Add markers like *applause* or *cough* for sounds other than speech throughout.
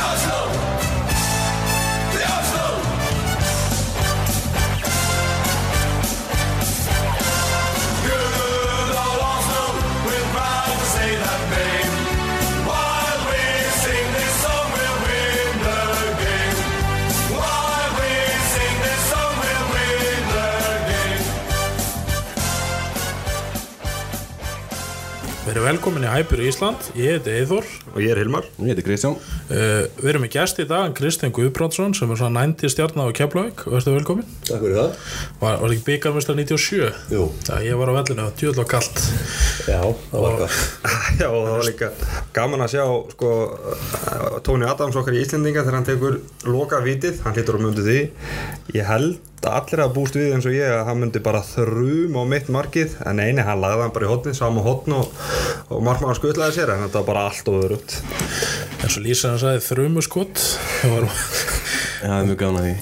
Oslo. Verið velkomin í Hæpur Ísland, ég heiti Eithor Og ég er Hilmar. Ég heiti Kristján. Uh, Við erum með gæst í dag, Kristján Guðbrandsson sem er svona 90 stjarnar á Keflavík. Verður velkomin. Takk fyrir það. Var, var ekki byggarmestar 97? Jú. Það ég var á vellinu, djúðlega kallt Já, það var það *laughs* Já, og það var líka gaman að sjá sko, Tóni Adams okkar í Íslendinga þegar hann tekur loka vitið, hann hlýtur á mundu því. Ég held allir að búst við eins og ég að hann myndi bara þrjum á mitt markið, en eini hann lagði hann bara í hotni, sama hotn og, og markmann skutlaði sér, en þetta var bara allt og öðrugt En svo Lísa hann sagði þrumuskott og Já, það er mjög gana því.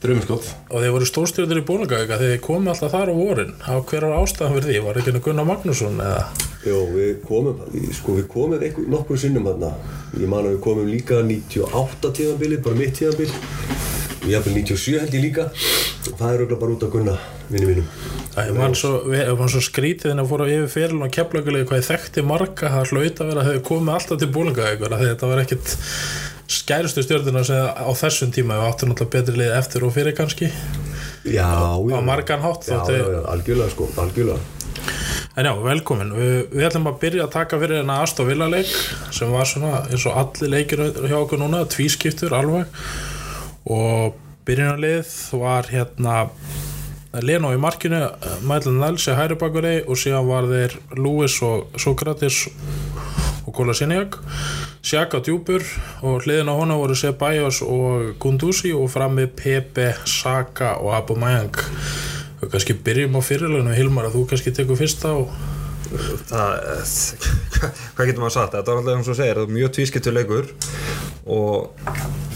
Drömmiskott þeir voru stórstjórnir í bónagavíka þegar þeir komu alltaf þar á vorin. Á hver var ástæðan fyrir því, var ekki henni Gunnar Magnússon eða? Jó, við komum, sko við komum einhver, nokkur sinnum þarna. Ég man að við komum líka 98 tíðanbilið, bara mitt tíðanbil Og jafnvel 97 held ég líka. Og það er auðvitað bara út af gunna, vinni mínum Það man svo, var svo skrítið en að fóra yfir fyrirlun og keflaugulegi hvað ég þekkti marga það hlaut að vera að þeir komið alltaf til bólingavíkur að þetta var ekkit skærustu stjórnuna á þessum tíma við áttum náttúrulega betri lið eftir og fyrir kannski. Já, já á margan hátt Já, já, já, algjörlega sko, algjörlega. En já, velkomin. Við, við ætlum að byrja að taka fyrir hennar Aston Villa leik sem var svona eins og allir leikir hjá okkur núna, tvískiptur alveg og byrjunarlið var hérna Leno í markinu, Mælan Nelsi hæri bakverði og síðan var þeir Lewis og Sokratis og Kolasiniak Sjaka djúpur og hliðin á hona voru Ceballos og Gunduzi og frammi Pepe, Saka og Aubameyang. Og kannski byrjum á fyrirleginu Hilmar að þú kannski tekur fyrsta og það, *laughs* hvað getur maður sagt? Þetta var alltaf eins og segir, þetta er mjög tvískiptur leikur og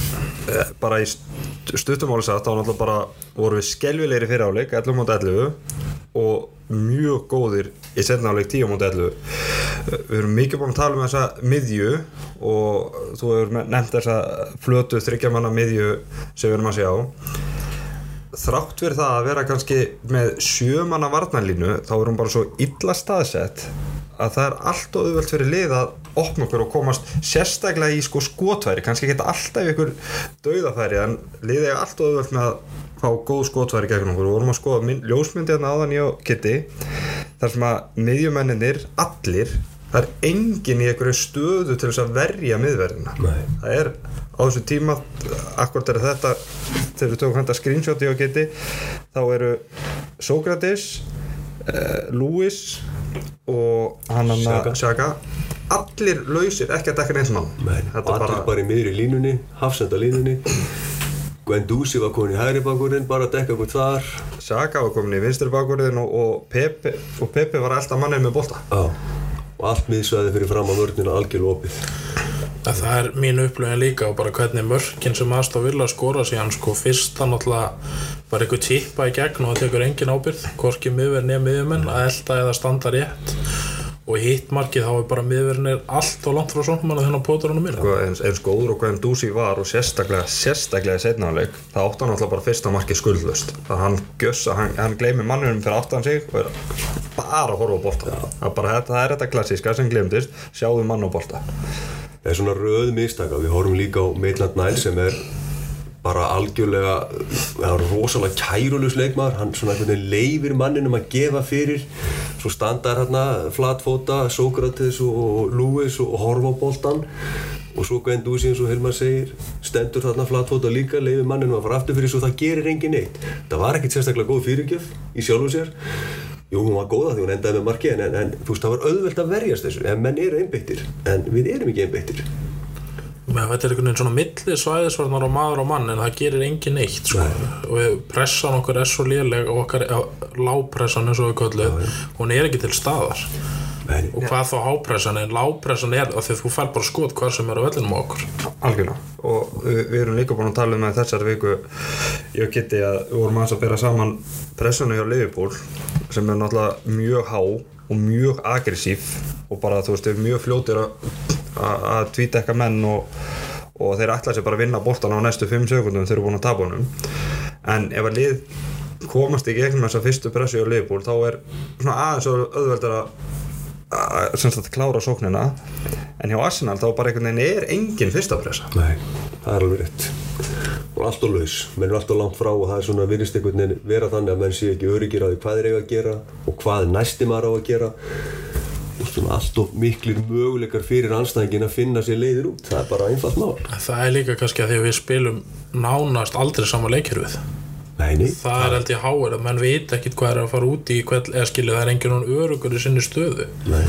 bara í st- stuttumáli sagt þá alltaf bara, voru við skelvilegri fyrir áleik 11 mot 11 og mjög góðir í setna áleik 10 mot 11 Eh, við erum mikið búin að tala um þessa miðju og þú hefur nefnt þessa flötu þryggjamanna miðju sem við erum að sjá. Þrátt fyrir það að vera kannski með sjömanna varnarlínu þá er hún bara svo illa staðsett að það er allt og auðvöld fyrir lið að opna okkur og komast sérstaklega í sko skotværi, kannski geta alltaf ykkur dauðafæri en liðið er allt og auðvöld með að fá góð skotværi gegn okkur. Og vorum að skoða mynd, ljósmyndi hérna áðan ég og Kitty þar sem að miðjumenninir allir, það er engin í einhverju stöðu til þess að verja miðverðina. Nei. það er á þessu tíma akkurat er þetta þegar við tökum þetta screenshoti og geti þá eru Sókratis uh, Lewis og hann hann Sjaka allir lausir, ekki að dekka neitt mann þetta allir bara, bara... í miðri línunni, hafsenda línunni. Guendouzi var komin í hægri bakurinn, bara að dekka okkur þar. Sjaka var komin í vinstri bakurðin og, og, Pepe, og Pepe var alltaf mannið með bolta. Já, og allt miðsvæði fyrir fram á vörnina algjörlega opið. Að það er mín upplöfin líka og bara hvernig mörkin sem Aston Villa skora síðan sko fyrst það náttúrulega bara einhver tippa í gegn og það tekur engin ábyrð hvorki miðverð nefn miðjumenn að elda eða standa rétt. Og hitt markið þá er bara miðverðin er allt og langt frá að þennan póturunum minna Sko, eins, eins góður og hvernig Dúsi var og sérstaklega, sérstaklega í setnaðanleik það átti hann alltaf bara fyrsta markið skuldlust það hann gjössa, hann, hann gleymi mannunum fyrir aftan sig og er bara að horfa á bolta það, er bara, það er þetta klassíska sem glemdist sjáðu mann á bolta. Það er svona röð mistaka, við horfum líka á Maitland Niles sem er bara algjörlega, það er rosalega kærulus leikmaður, hann svona einhvern veginn leifir manninum að gefa fyrir. Svo standar hérna flatfóta Sókrates og Lewis og horfa á boltan og svo Guendouzi eins og Hilmar segir stendur þarna flatfóta líka, leifir manninum að fara aftur fyrir svo það gerir engin neitt. Það var ekkert sérstaklega góð fyrirgjöf í sjálfu sér. Jú, hún var góða því hún endaði með marki en, en, þú veist, það var auðvelt að verjast þessu en menn eru einbeittir, en við erum ekki einbeittir Men þetta er einhvern veginn svona milli svæðisvarnar og maður og mann en það gerir engin neitt sko. og pressan okkur er svo léleg og okkar lápressan eins og við kölluð hún er ekki til staðar. Nei, og hvað þá hápressan en lápressan er að því að þú fær bara skot hvað sem er á vellinum á okkur. Algjörlega. Og við, við erum líka búin að tala um það þessari viku ég geti að við vorum aðeins að bera saman pressuna hjá Liverpool sem er náttúrulega mjög há og mjög aggressív og bara þú veist, við erum mjög fljótir að- að að tvítekka menn og, og þeir ætla sér bara að vinna boltan á næstu 5 sekundum þeir eru búin að tapa honum. En ef að lið komast í gegnum þessa fyrstu pressu á Liverpool þá er svona aðeins auðveldar að að sem sagt klára sóknina. En hjá Arsenal þá bara einhvern veginn er engin fyrsta pressa. Nei, það er alveg rétt. Og allt og laus, menn er allt og langt frá og það er svona virðist einhvern veginn vera þannig að menn sé ekki öryggir á því hvað er eiga að gera og hvað næsti maður á að gera og svona allt og miklir möguleikar fyrir anstæðingin að finna sér leiðir út. Það er bara einfalt mál. Það er líka kannski að því að við spilum nánast aldrei sama leikjörfið Nei, nei, það er held ég háir að menn veit ekkit hvað er að fara út í eða skilja það er enginn hún örugur í sinni stöðu. Nei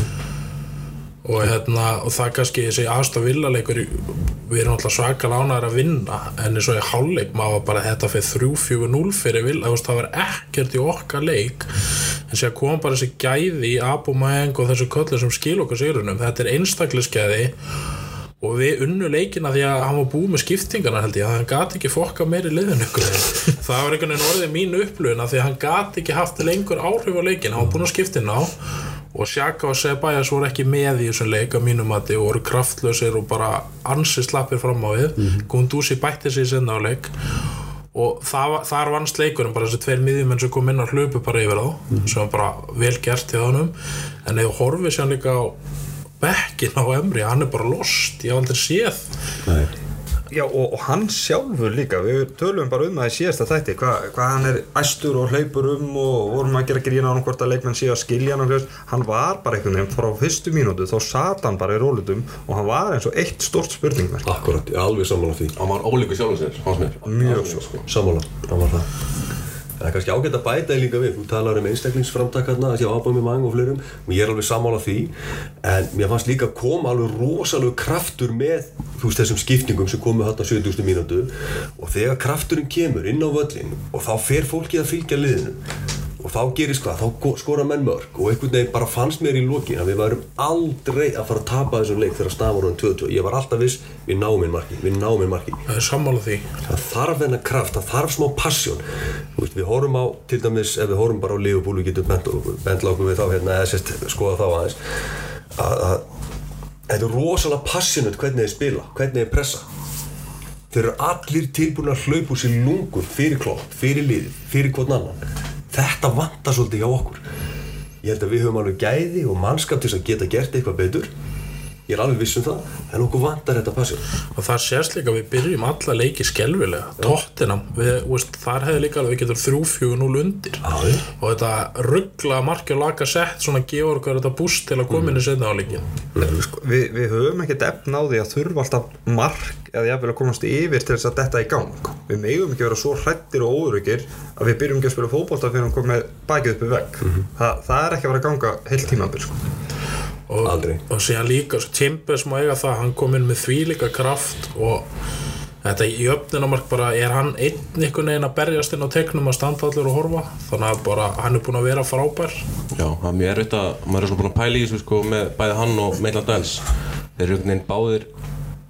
og, hérna, og það kannski þessi aðstof villaleikur við erum alltaf svaka lánaðar að vinna en eins og í hálfleik maður bara þetta fyrir 3-4-0 fyrir vill það var ekkert í okkar leik. En sér kom bara þessi gæði í Abumeng og þessu köllu sem skil okkar sigurunum þetta er einstaklisgæði og við unnu leikina því að hann var búið með skiptingarna held ég hann gati ekki fokka meiri liðin ykkur *laughs* það var einhvern veginn orðið mín upplöfuna því að hann gati ekki haft lengur áhrif á leikin hann var búin að skiptina á og Sjaka og Sebæjas voru ekki með í þessum leik að mínum að þið voru kraftlösir og bara ansi slappir fram á við mm -hmm. Gundúsi bætti sér sinna á leik og það, þar vannst leikurinn bara þessi tveir miðjumenn sem kom inn að hlaupu bara yfir þá mm -hmm. sem var bara vel gert í þánum en ef horfið sér líka á bekkin á Emri, hann er bara lost ég haf aldrei séð Nei. Já og, og hann sjálfur líka við tölum bara um það í síðasta þætti hvað hva hann er æstur og hleypur um og vorum að gera grína á hann hvort að leikmenn sé að skilja hann og hann var bara einhvern veginn frá fyrstu mínútu þá sat hann bara í rólutum og hann var eins og eitt stort spurningverk Akkurat, ég er alveg sammála því. Hann var ólíku sjálfum sér, Mjög svo. sko. Sammála, hann var það Það er kannski ágætt að bæta þig líka við, þú talar um einstaklingsframtakarna, þessi ábæmi mang og fleirum. Og ég er alveg sammála því. En mér fannst líka að koma alveg rosalega kraftur með veist þessum skiptingum sem komu hérna á 70. mínútu. Og þegar krafturinn kemur inn á völlin og þá fer fólki að fylgja liðinu og þá gerist hvað, þá skora menn mörg og einhvern veginn bara fannst mér í lokin að við værum aldrei að fara að tapa þessum leik þegar voru 22, ég var alltaf viss við náum inn marki, við náum inn marki. Það er sammála því. Það þarf þennan kraft, það þarf smá passjón við horfum á, til dæmis ef við horfum bara á Liverpool, við getum bent, bentla okkur við þá hérna, eða sérst, skoða þá aðeins að, þetta er rosalega passionate hvernig þeir spila hvernig þeir pressa. Þeir eru allir tilbúin að hlaupa úr sér lungur fyrir klopp, fyrir liðið, fyrir hvern annan þetta vantar svolítið hjá okkur. Ég held að við höfum alveg gæði og mannskap til að geta gert eitthvað betur ég er alveg viss um það. En okkur vantar þetta passjón og það sést líka að við byrjum alla leiki skelvilega, tóttinam þar hefði líka alveg við getum 3-4-0 undir. Já, já. og þetta ruggla og laga sett svona gefur okkur þetta búst til að koma inn í setna á sko, við, við höfum ekkert efn á því að þurfa alltaf mark eða jafnvel að komast yfir til þess að detta í gang. Við megum ekki vera svo hrættir og óöryggir að við byrjum ekki að spila fótbolta fyrir að koma með bakið upp í vegg. Þa, það er ekki að vera að ganga heilt tímabil sko. Og, Aldrei. og síðan líka Timbers má eiga það, hann kom inn með því líka kraft og þetta í öfnunamark bara er hann einn einhvern veginn að berjast inn á tegnum að standa allir og horfa? Þannig að bara hann er búin að vera frábær. Já, það er mjög erfitt að maður er svona búin að pæla í þessu sko með bæði hann og Maitland Niles þeir eru einhvern veginn báðir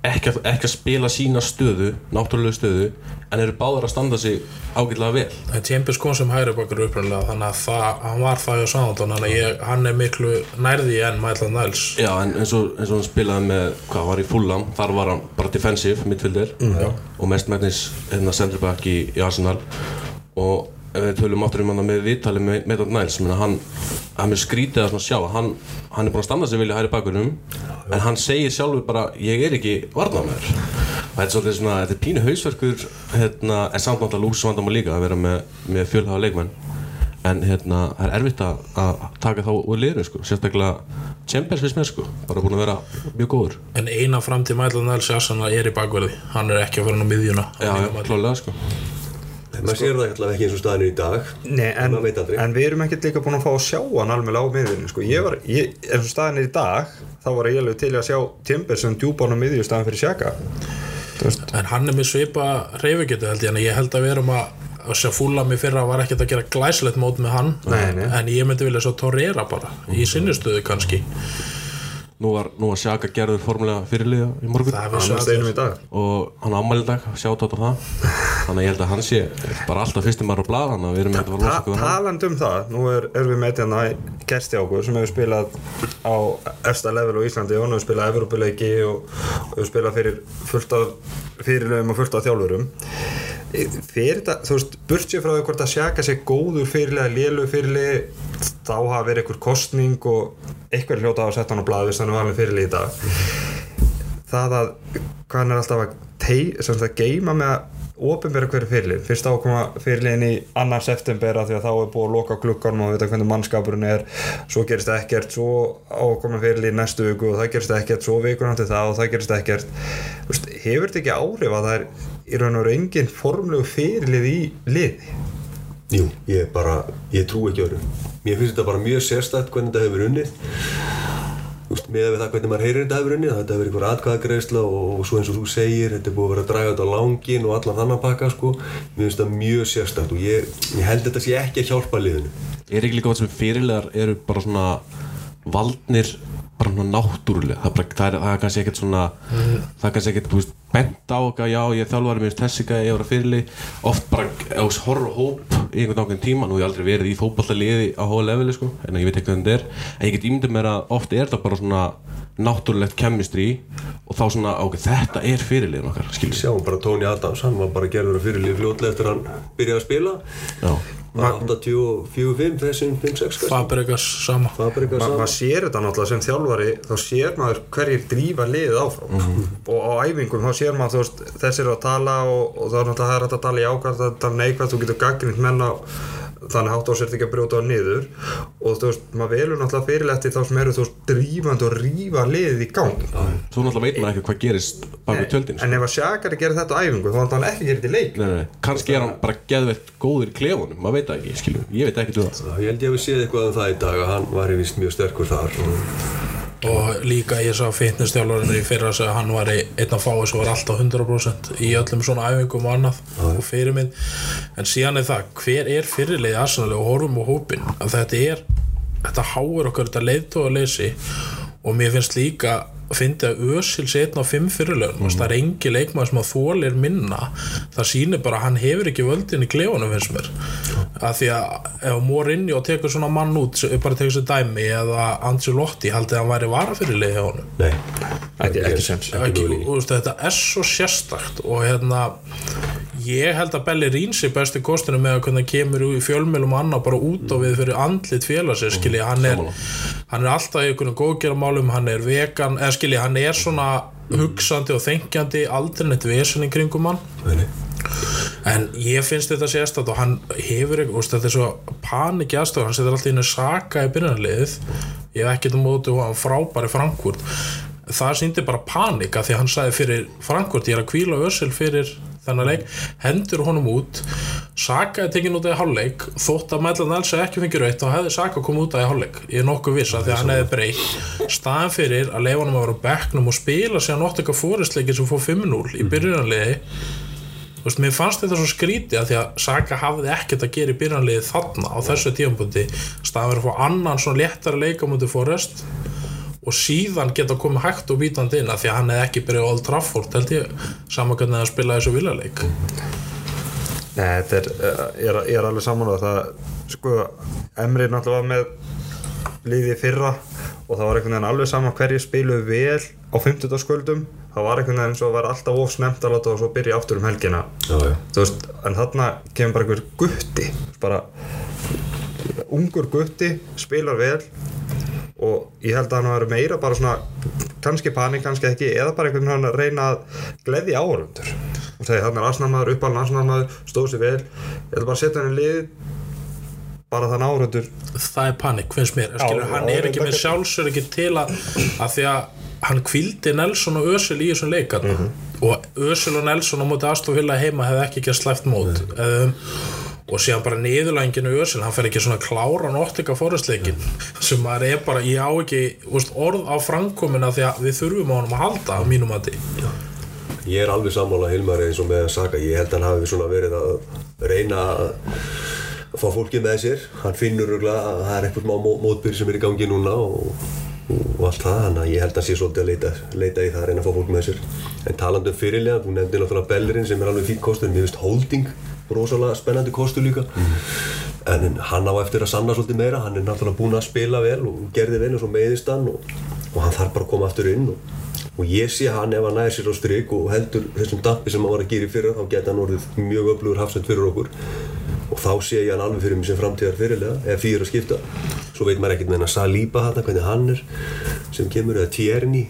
ekki að, ekki að spila sína stöðu náttúrulega stöðu en eru báðir að standa sig ágætlega vel. Timbers kom sem hægri bakur upprænlega þannig að það, hann var það hjá Sándon þannig að ég, hann er miklu nærði en Maitland Niles. Já, en eins og, eins og hann spilaði með hvað var í Fulham, þar var hann bara defensive midfielder og mest megnis hérna centerback í, í Arsenal. Og ef við tölum áttur um hann með viðtali með Maitland Niles hann, hann er skrítið að sjá hann, hann er búin að standa sig í hægri bakunum en hann segir sjálfur bara ég er ekki varnamær og þetta er svolítið svona, þetta er pínu hausverkur hérna, en samt náttúrulega lúksvandam líka að vera með, með fjölhafa leikmenn. En hérna, það er erfitt að, að taka þá úr liðinu sko, sérstaklega Chambers finnst mér sko, bara búin að vera mjög góður. En eina framtíð Maitland Niles er í bakverði. Hann er ekki að fara maður sér það allavega ekki eins og staðin er í dag. Nei, en, en við erum ekkert líka búin að fá að sjá hann alveg á miðjunni sko. ég var, ég, eins og staðin er í dag þá var ég alveg til að sjá Timbers sem djúbán á miðju staðin fyrir sjaka Þú veist, en hann er með svipa reyfigetu held ég en ég held að við erum að að sjá fúlam í fyrra var ekkert að gera glæslegt mót með hann. Nei, nei. en ég myndi vilja sjá Torreira bara í sinnistöðu kannski nú var, nú var Sjaka gerður formulega fyrirliða í morgun. Það var steinum í dag. Og hann ámæli dag, sjátt á það. Þannig að ég held að hann sé bara alltaf fyrstum maður á blað þannig að við erum eitthvað að Ta losa okkur talandi um það, nú er, erum við með hérna gersti okkur sem hefur spilað á efsta level á Íslandi og hann hefur spilað Evropuleiki og, og hefur spilað fyrir fullt af fyrirlegum og fullt af þjálfurum. Fyrir þetta, þú veist, burt sér frá því hvort að sjaka sér góður fyrirlega, lélu fyrirlegi þá hafa verið einhver kostning og eitthvað hljóta á að setja hann á blað hvis hann er valin fyrirlegi í dag. Það að hvað hann er alltaf að tei, sem sagt, geima með að ofinbera hverju fyrirlið fyrst ákoma fyrirliðin í annar september af því að þá er búið að loka klukkanum og vita hvernig mannskapurinn er. Svo gerist ekkert, svo ákoma fyrirlið næstu viku og það gerist ekkert svo vikun átti það og það gerist ekkert. Þú veist, hefur þetta ekki áhrif að það er í raun og veru engin formlegu fyrirlið í liði? Jú, ég bara, ég trú ekki öðru. Mér finnst þetta bara mjög sérstætt hvernig þetta hefur unnið með það hvernig maður heyrir þetta hefur unnið þetta hefur einhver atkvæðagreisla og, svo eins og þú segir þetta er búið að vera að draga þetta á langin og allan þannig pakka sko. Mér finnst þetta mjög sérstætt og ég, ég held þetta sé ekki að hjálpa liðinu. Er ekki líka hvað sem fyrirlegar eru bara svona valdnir bara náttúrulega það bara, það það er kannski ekkert svona það er kannski ekkert, þú veist, bent á eitthvað já, ég þjálfari þessi ekki, ég var að fyrirli oft bara, ef þú horfður á hóp í einhvern ákveðin tíma, nú ég aldrei verið í fótballaliði á hóða leveli, sko, en ég veit ekki hvernig þetta er. En ég get ímyndið mér að oft er þetta bara svona náttúrulegt chemistry og þá svona, ok, þetta er fyrirliðin okkar skilur Sjáum bara Tony Adams, hann var bara gerður að fyrirlið fljótlega eftir hann byrjaði að spila. Já, 84-5 þessum 5-6 kannski. Fabregas sama. Maður sér þetta náttúrulega sem þjálfari þá sér maður hverjir drífa liðið áfram. Og á æfingum þá sér maður þú veist, þessir að tala og, og þá er náttúrulega það er hægt að tala í ákvæmt að tala neikvæmt, þú getur gaggrind menn á þannig hátt á sér ekki að brjóta á niður. Og þú veist, maður velur náttúrulega fyrirletti þá sem eru þú veist, drífandi og rífa liðið í gang. Svo náttúrulega veit maður ekki hvað gerist bak við tjöldin, sko. en ef að Sjakari gerir þetta á æfingu þá hann ekki þetta í leik. Nei, nei, kannski er hann bara geðveitt góður í klefunum, maður veit það ekki, skilur. Ég veit ekki um það. Ég held ég að við séð eitthvað um það í dag að hann var í vist mjög sterkur þar og líka ég sá fitnessstjálfarinn í fyrra að hann var einn af fáið sem var alltaf 100% í öllum svona æfingum og annað og fyrirmynd. En síðan er það, hver er fyrirleið aðsannlega og horfum á hópin að þetta er, þetta háir okkur þetta leiðtóða leysi og mér finnst líka finna að Ösil sé einn á fimm fyrirlegun mm. það er engi leikmaður sem að þólir minna. Það sýnir bara að hann hefur ekki völdin í klefunum finnst mér. Að því að ef Morinni og tekur svona mann út sem bara tekur sér dæmi eða Ancelotti haldið að hann væri varafyrirlið hjá honum? Nei, ekki, ekki ekki, og, veist, þetta er svo sérstakt og hérna ég held að Belli Rín sé besti kostinu með að hvernig kemur í fjölmjölum og annað bara út á við fyrir andlit félagsins skilji, hann er, hann er alltaf í einhvern góðgerðamálum, hann er vegan eða skilji, hann er svona hugsandi og þengjandi, aldrei neitt vesen í kringum hann. Nei, en ég finnst þetta sérstætt og hann hefur veist, þetta er svo panik aðstöð, hann setur alltaf inn að saka í byrjanliðið ég hef ekkert um móti og hann frábæri Frankúrt það síndi bara panika því hann sagði fyrir Frankúrt ég er að kvíla Össil fyrir þennan leik hendur honum út Saka er tekin út af hálfleik þótt að Mellan Elsa ekki fengið rautt þá hefði Saka komið út af hálfleik. Ég er nokkuð viss að því að hann hefði breytt. Staðan fyrir að leifa hann að vera á bekknum og spila sér nátt eitthvað fóristleikir sem fór 5-0 í byrjunarliði. Þú veist, mér fannst þetta svo skrítið að því að Saka hafði ekkert að gera í byrjanliði þarna á þessu tímapunkti. Staðan verið að fá annan svona léttara leika mútið Forrest og síðan geta komið hægt og bítandi inn að því að hann hefði ekki byrjað á Old Trafford held ég, saman hvernig að spila þessu viljarleik Nei, þetta er, eh, ég er, ég er alveg saman á það. Sko, Emri náttúrulega var með liðið í fyrra og það var einhvern veginn alveg saman hverju spiluðu vel á 50. sköldum það var einhvern veginn svo var alltaf of snemt að láta og svo byrja aftur um helgina. Já, já. Veist, en þarna kemur bara einhver gutti bara ungur gutti, spilar vel og ég held að hann var meira bara svona kannski panik, kannski ekki eða bara einhvern veginn að reyna að gleðja áhörundur og segja þannig er aðsnarmaður, uppalinn aðsnarmaður stóð sér vel, ég ætla bara að setja hann í lið bara þannig áhörundur það er panik, finnst mér. Skilur, hann er ekki með sjálfsögur ekki til að, að því að hann kvildi Nelson og Ösil í þessum leikarna Mhm. og Ösil og Nelson á móti Aston Villa heima hefði ekki ekki slæft mót. Um, og síðan bara niðurlænginu Ösil, hann fer ekki svona klára nottika fórhastleikin sem maður er bara, ég á ekki úst, orð á framkomina því að við þurfum á honum að halda á mínum að Ég er alveg sammála Hilmar eins og með Saka. Ég held að hann hafi svona verið að reyna að að fá fólkið með sér. Hann finnur að það er eitthvað smá mó- mótbyr sem er í gangi núna og og allt það, þannig að ég held að hann sé svolítið að leita, leita í það að reyna að fá fólk með sér. En talandi um fyrirlega, þú nefndi náttúrulega Bellerin sem er alveg fín Holding rosalega spennandi kostur líka. En hann á eftir að sanna svolítið meira. Hann er náttúrulega búinn að spila vel og gerði vel eins og meiðist hann og, og hann þarf bara að koma aftur inn og, og ég sé hann ef hann næðir sér á stryk og heldur þessum dampi sem hann var að gera í fyrra þá geta hann orðið mjög öflugur hafsend fyrir okkur. Og þá sé ég hann alveg fyrir mig sem framtíðar fyrirlega því er að skipta. Svo veit maður ekkert með hann að Saliba hann hvernig hann er sem kemur eða Tierney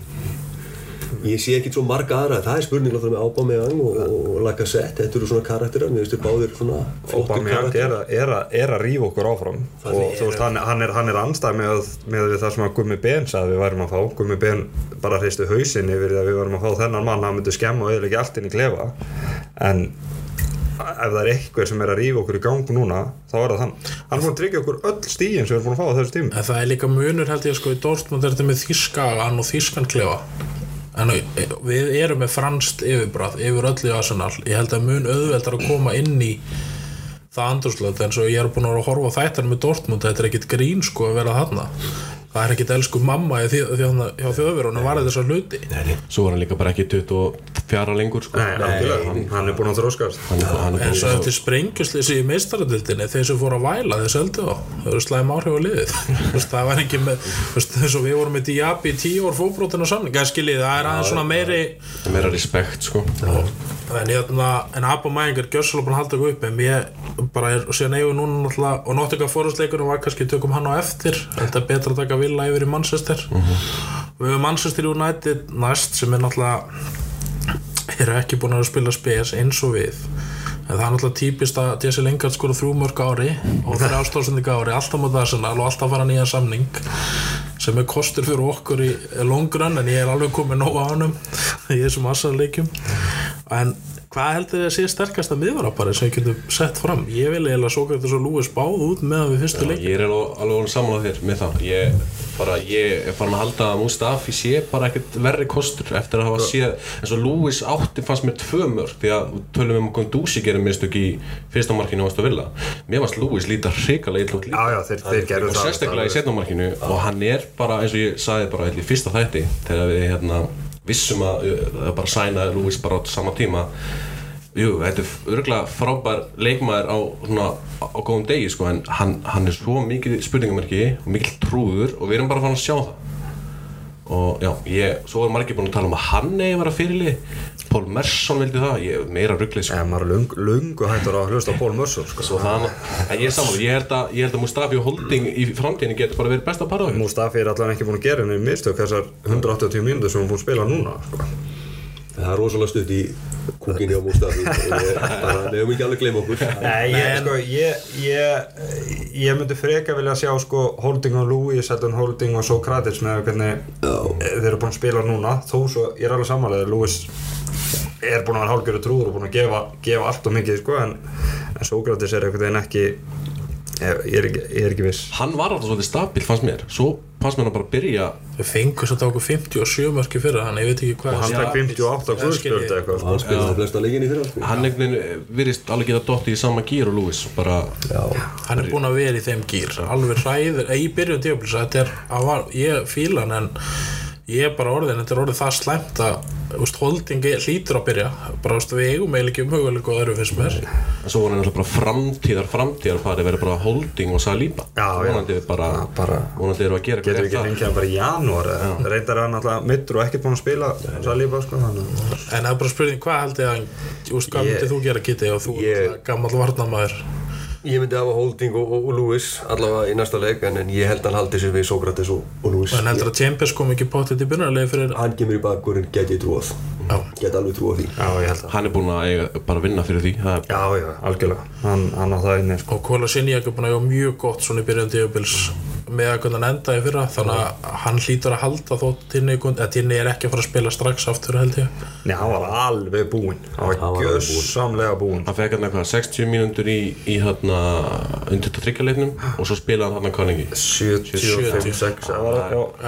ég sé ekkert svo marga aðra. Það er spurning með Aubameyang og, og Lacazette, þetta eru svona karakterar mér finnst þér báðir svona flottir Aubameyang er, karakterar. að- er, að- er að rífa okkur áfram. Það og er- þú veist, hann, hann er, hann er anstæð með, með við það sem að Gummi Ben sagði við værum að fá. Gummi Ben bara hristu hausinn yfir því að við værum að fá þennan mann. Hann myndi skemma og eða allt inn í klefa. En ef það er eitthvað sem er að rífa okkur í gang núna þá er það hann. Hann er búin að tryggja okkur öll stíðin sem við erum búin að fá á þessu tími En það er líka munur held ég sko í Dortmund er þetta með þískagan og þískan klefa en við erum með franskt yfirbráð yfir öllu í Arsenal. Ég held að mun auðveldar að koma inn í það andurslöð eins og ég er búin að horfa þættar með Dortmund. Þetta er ekkit grín sko að vera þarna það er ekkit elsku mamma hjá þjóðverunum var þessa hluti. Svo var hann líka bara ekki 24 lengur sko. Nei, algjörlega, hann, hann er búin að þróskast Hann hann En svo að- eftir sprengjustlýsi í meistaradildinni þeir sem fóru að væla þeir seldu á það eru slæm áhrif á liðið. *laughs* Það var ekki með eins og við vorum með Diaby í tíu ár fóbrótinu skiljið það er aðeins svona meiri meira respekt sko. En hérna en Abba Mæðingar gjössalega búin að halda eitthvað upp en ég bara er síðan eigum núna náttúrulega og náttuga fórhastleikunum var kannski tökum hann á eftir. Þetta er betra að taka Villa yfir í Manchester. Við höfum Manchester United næst sem er náttúrulega eru ekki búin að spila spes eins og við en það er náttúrulega típist að Jesse Lingard skora þrjú mörg ári og þeirra ástóðsending ári alltaf mot Arsenal og alltaf fara nýja samning sem er kostur fyrir okkur í longrun en ég er alveg komið nóg á hannum í þessum Arsenal leikjum en hvað heldur þið að sé sterkast að miðvarapari sem við getum sett fram? Ég vil eiginlega svo gæti svo Lúis báð út með við fyrstu leik Ég er alveg, alveg samanlega þér með það. Ég, bara, ég er farin að halda að Mustafi sé bara ekkert verri kostur eftir að hafa séð eins og Lewis átti fannst mér tvö mörg því að við tölum um hvað Dúsi gerir mistök í fyrsta markinu á Ástu Villa. Mér fannst Lewis líta hrikalega illa út líka Já, já, þeir, þeir gerðu og það sérstaklega í setna markinu. Og hann er bara eins og ég sagði bara í fyrsta þætti þegar við hérna vissum að það er bara sæna Lewis bara á sama tíma. Jú, þetta er örgulega frábær leikmaður á, svona, á góðum degi sko, en hann, hann er svo mikið spurningamerki og mikið trúður og við erum bara fann að sjá það. Og já, ég, svo var margir búin að tala um að hann eigi að vera fyrirlið Pól Mersson vildi það, ég meira rugglið sko. En maður er lung, lungu hættur að hlusta á Paul Mercer sko. En ég er saman, ég held að, ég held að Mustafi og Holding í framtíðinni getur bara verið besta parað Mustafi er allavega ekki búin að gera henni mistök þessar 180 mínútur sem hún búin að spila núna sko. það er rosalega stutt í kúkinni á Mustafi og ég bara nefnum ekki alveg gleyma okkur. Nei, ég, sko, ég, ég, ég myndi freka vilja sjá sko, Holding og Louis, Seldon Holding og Sokratis með hvernig þeir eru búin að spila núna. Þó svo, ég er alveg samanlega Louis er búin að vera hálfgerðu trúður og búin að gefa, gefa allt og mikið sko, en, en Sokratis er einhvern veginn ekki ég, ég, er ekki, ég er ekki viss. Hann var alltaf svolítið stabil, fannst mér. Svo fannst mér hann bara byrja við fengum svo okkur 57 mörki fyrir hann ég veit ekki hvað og hann tek 58 ég- guðspjöld eitthvað sko. hann spilaði flesta leikinni fyrir sko. Hann einhvern veginn virðist alveg geta dottið í sama gýr og Lewis bara, hann er búinn að vera í þeim gýr alveg hræður, í byrjun tíuplisa þetta er, að var, ég fíla hann en ég er bara orðin, þetta er orðið það slæmt að úst, holdingi hlýtur að byrja. Bara úst, við eigum eiginlega ekki um möguleika og öðru fyrst mér. En svo voru hann alltaf bara framtíðar framtíðar farið verið bara Holding og já. vonandi bara, Já, bara- vonandi eru að gera getur við ekki hann bara í janúar reyndar er hann alltaf mittur og ekkert búin að spila Saliba sko, þannig en það er bara spurning, hvað held ég að úst, hvað myndið þú gera Kitty og þú er gammal varnamæður ég myndi hafa Holding og, og, og Lewis allavega í næsta leik en, en ég held að hann haldi sér við Sókrates og, og Lewis. En heldur að Chambers kom ekki potið til byrjunarlega fyrir hann kemur í bakkurinn, get ég trúað. Já. get alveg trúað því. Já, ég held að hann er búinn að eiga, bara vinna fyrir því er, já, já, algjörlega. Hann, hann sko. og Kola Sinjak er búin að gera mjög gott svona í byrjun tíubils með að hvernig hann endaði fyrra þannig að hann hlýtur að halda þótt Tinni, eða Tinni er ekki að fara að spila strax aftur held ég. Nei, hann var alveg búinn. Hann var Hann alveg búinn. gjössamlega búinn. Hann fekk hann eitthvað 60 mínútur í, í hérna undir þetta tryggjarleiknum og svo spilaði hann hann hvað lengi 75, 6 það var,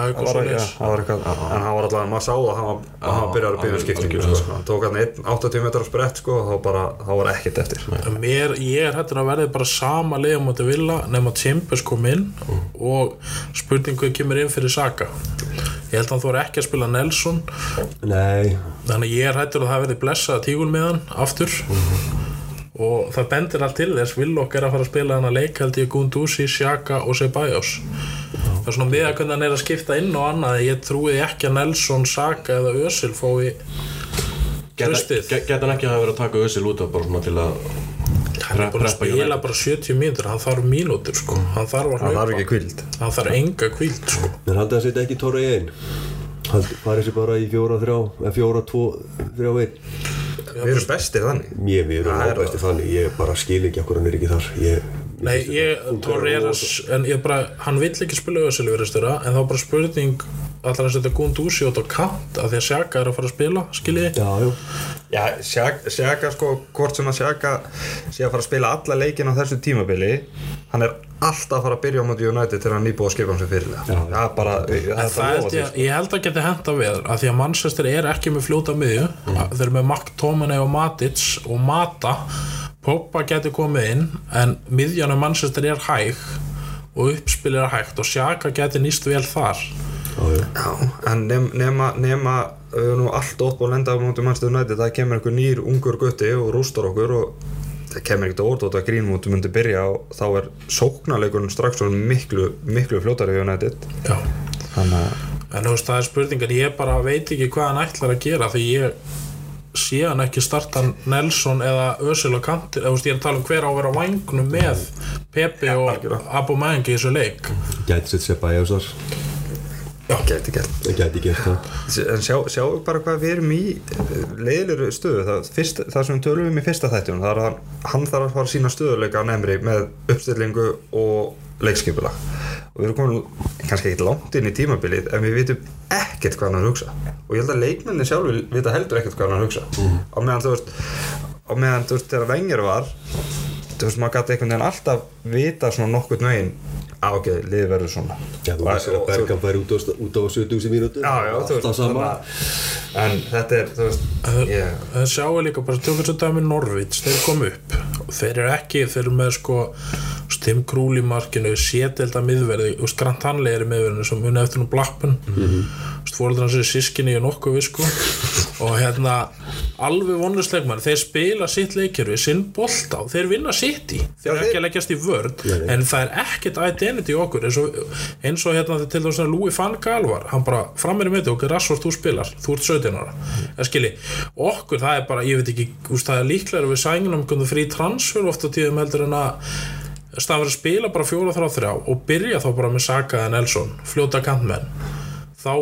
eitthvað var en hann var allavega, maður sá það hann var, hann byrjar að byrja skiptingu algjörlega. sko. hann tók hann einn 80 metrar sprett sko, og þá bara, þá var ekkert eftir. Mér, ég er hættur að verði bara sama liða mútið villa nema Chambers kom inn og og spurning hvað kemur inn fyrir Saka. Ég held að hann þóra ekki að spila Nelson. Nei, þannig að ég er hættur að það verði blessað tígul með hann aftur. Og það bendir allt til þess Villok er að fara að spila hann að leik held ég Gunduzi, Sjaka og Ceballos. Það er svona með að hvernig hann er að skipta inn og annað ég trúið ekki að Nelson, Saka eða Özil fái Geta get- geta hann ekki að vera að taka Özil út af bara svona til að hann er búin að spila bara 70 mínútur hann þarf mínútur sko. Hann þarf að Það þarf ekki kvild hann þarf enga kvíld sko. En haldið að setja ekki tóra í einn farið sér bara í fjóra, þrjá eða fjóra, tvo, þrjá, einn. Við erum bestir þannig. Ég, við erum er ábæsti þannig, ég bara skil ekki okkur hann er ekki þar. Ég, Nei, ég, Torreras, en ég bara, hann vill ekki spila Özil virðistura, en þá bara spurning allar að setja Gunduzi út á kant af því að Sjaka er að fara að spila, skiljiði? Já, já, Sjaka, Sjaka sko, hvort sem að Sjaka sé að fara að spila alla leikin á þessu tímabili hann er alltaf að fara að byrja á móti United til hann nýbúið að skipa hann sem fyrirlega Já. það er bara, það er það það held ég, ég held að geti henda við af því að Manchester er ekki með fljóta miðju. Þeir eru með McTominay og Matic og Mata. Pogba geti komið inn en miðjan á Manchester er hæg og uppspil er hægt og Sjaka geti nýst vel þar en nema, nema, nema uh, nú allt ótt og lenda á móti Manchester United það kemur einhver nýr ungur gutti og rústar okkur og það kemur ekkert órt og Greenwood myndi byrja og þá er sóknarleikurinn strax og miklu, miklu fljótari í United. Já. Þannig að En þú veist, það er spurningan, ég bara veit ekki hvað hann ætlar að gera því ég sé hann ekki starta Nelson eða Özil á kanti eða þú veist, ég er að tala um hver á að vera á vangnum með Pepe og. Aubameyang í þessu leik. Gæti sett sér bæja þar geti gert. Gæti gert það En sjá, sjáu bara hvað við erum í leiðilegur stöðu. Það, fyrst, það sem við tölum um í fyrsta þættjum það er að hann þarf að fara að sína stöðuleika á nefnri með uppstillingu og leikskipula og við erum komin kannski ekkert langt inn í tímabilið en við vitum ekkert hvað hann er hugsa. Og ég held að leikmenni sjálfur vita heldur ekkert hvað hann er hugsa. Á meðan þú veist á meðan þú veist þegar Wenger var þú veist maður gæti einhvern veginn alltaf vita svona nokkurn veginn á ok, liði verður svona. Já, þú Og- veist að og- Bergam færi út á, út á 70 mínútur Já, já, þú veist Alltaf sama. þannig að- En þetta er, þú veist yeah. Það sjáu líka bara tökum svo dæmi Norvits, þeir kom upp. Og þeir eru ekki, þeir eru með sko Tim Krúl í markinu, sételda miðverði, og Grant Hanley er í miðverðinu sem unni eftir nú Blackburn. Mm -hmm. fóreldur hans er sískinni í nokkuð við sko *laughs* og hérna alveg vonlusleikmann, þeir spila sitt leikjörfi, sinn bolta og þeir vinna sitt í, þeir þeir- ekki að leggjast í vörð en það er ekkert identity okkur. Eins og, eins og hérna til þess að Louis van Gaal var, hann bara framir í mitt okkur Rassvort þú spilar, þú ert 17 ára. Það skilji, okkur það er bara ég veit ekki, úst, það er líklega við sænginum frí transfer ofta tíðum heldur en að að spila bara fjóra þrjá þrjá og byrja þá bara með Saka eða Nelson fljóta kantmenn. Þá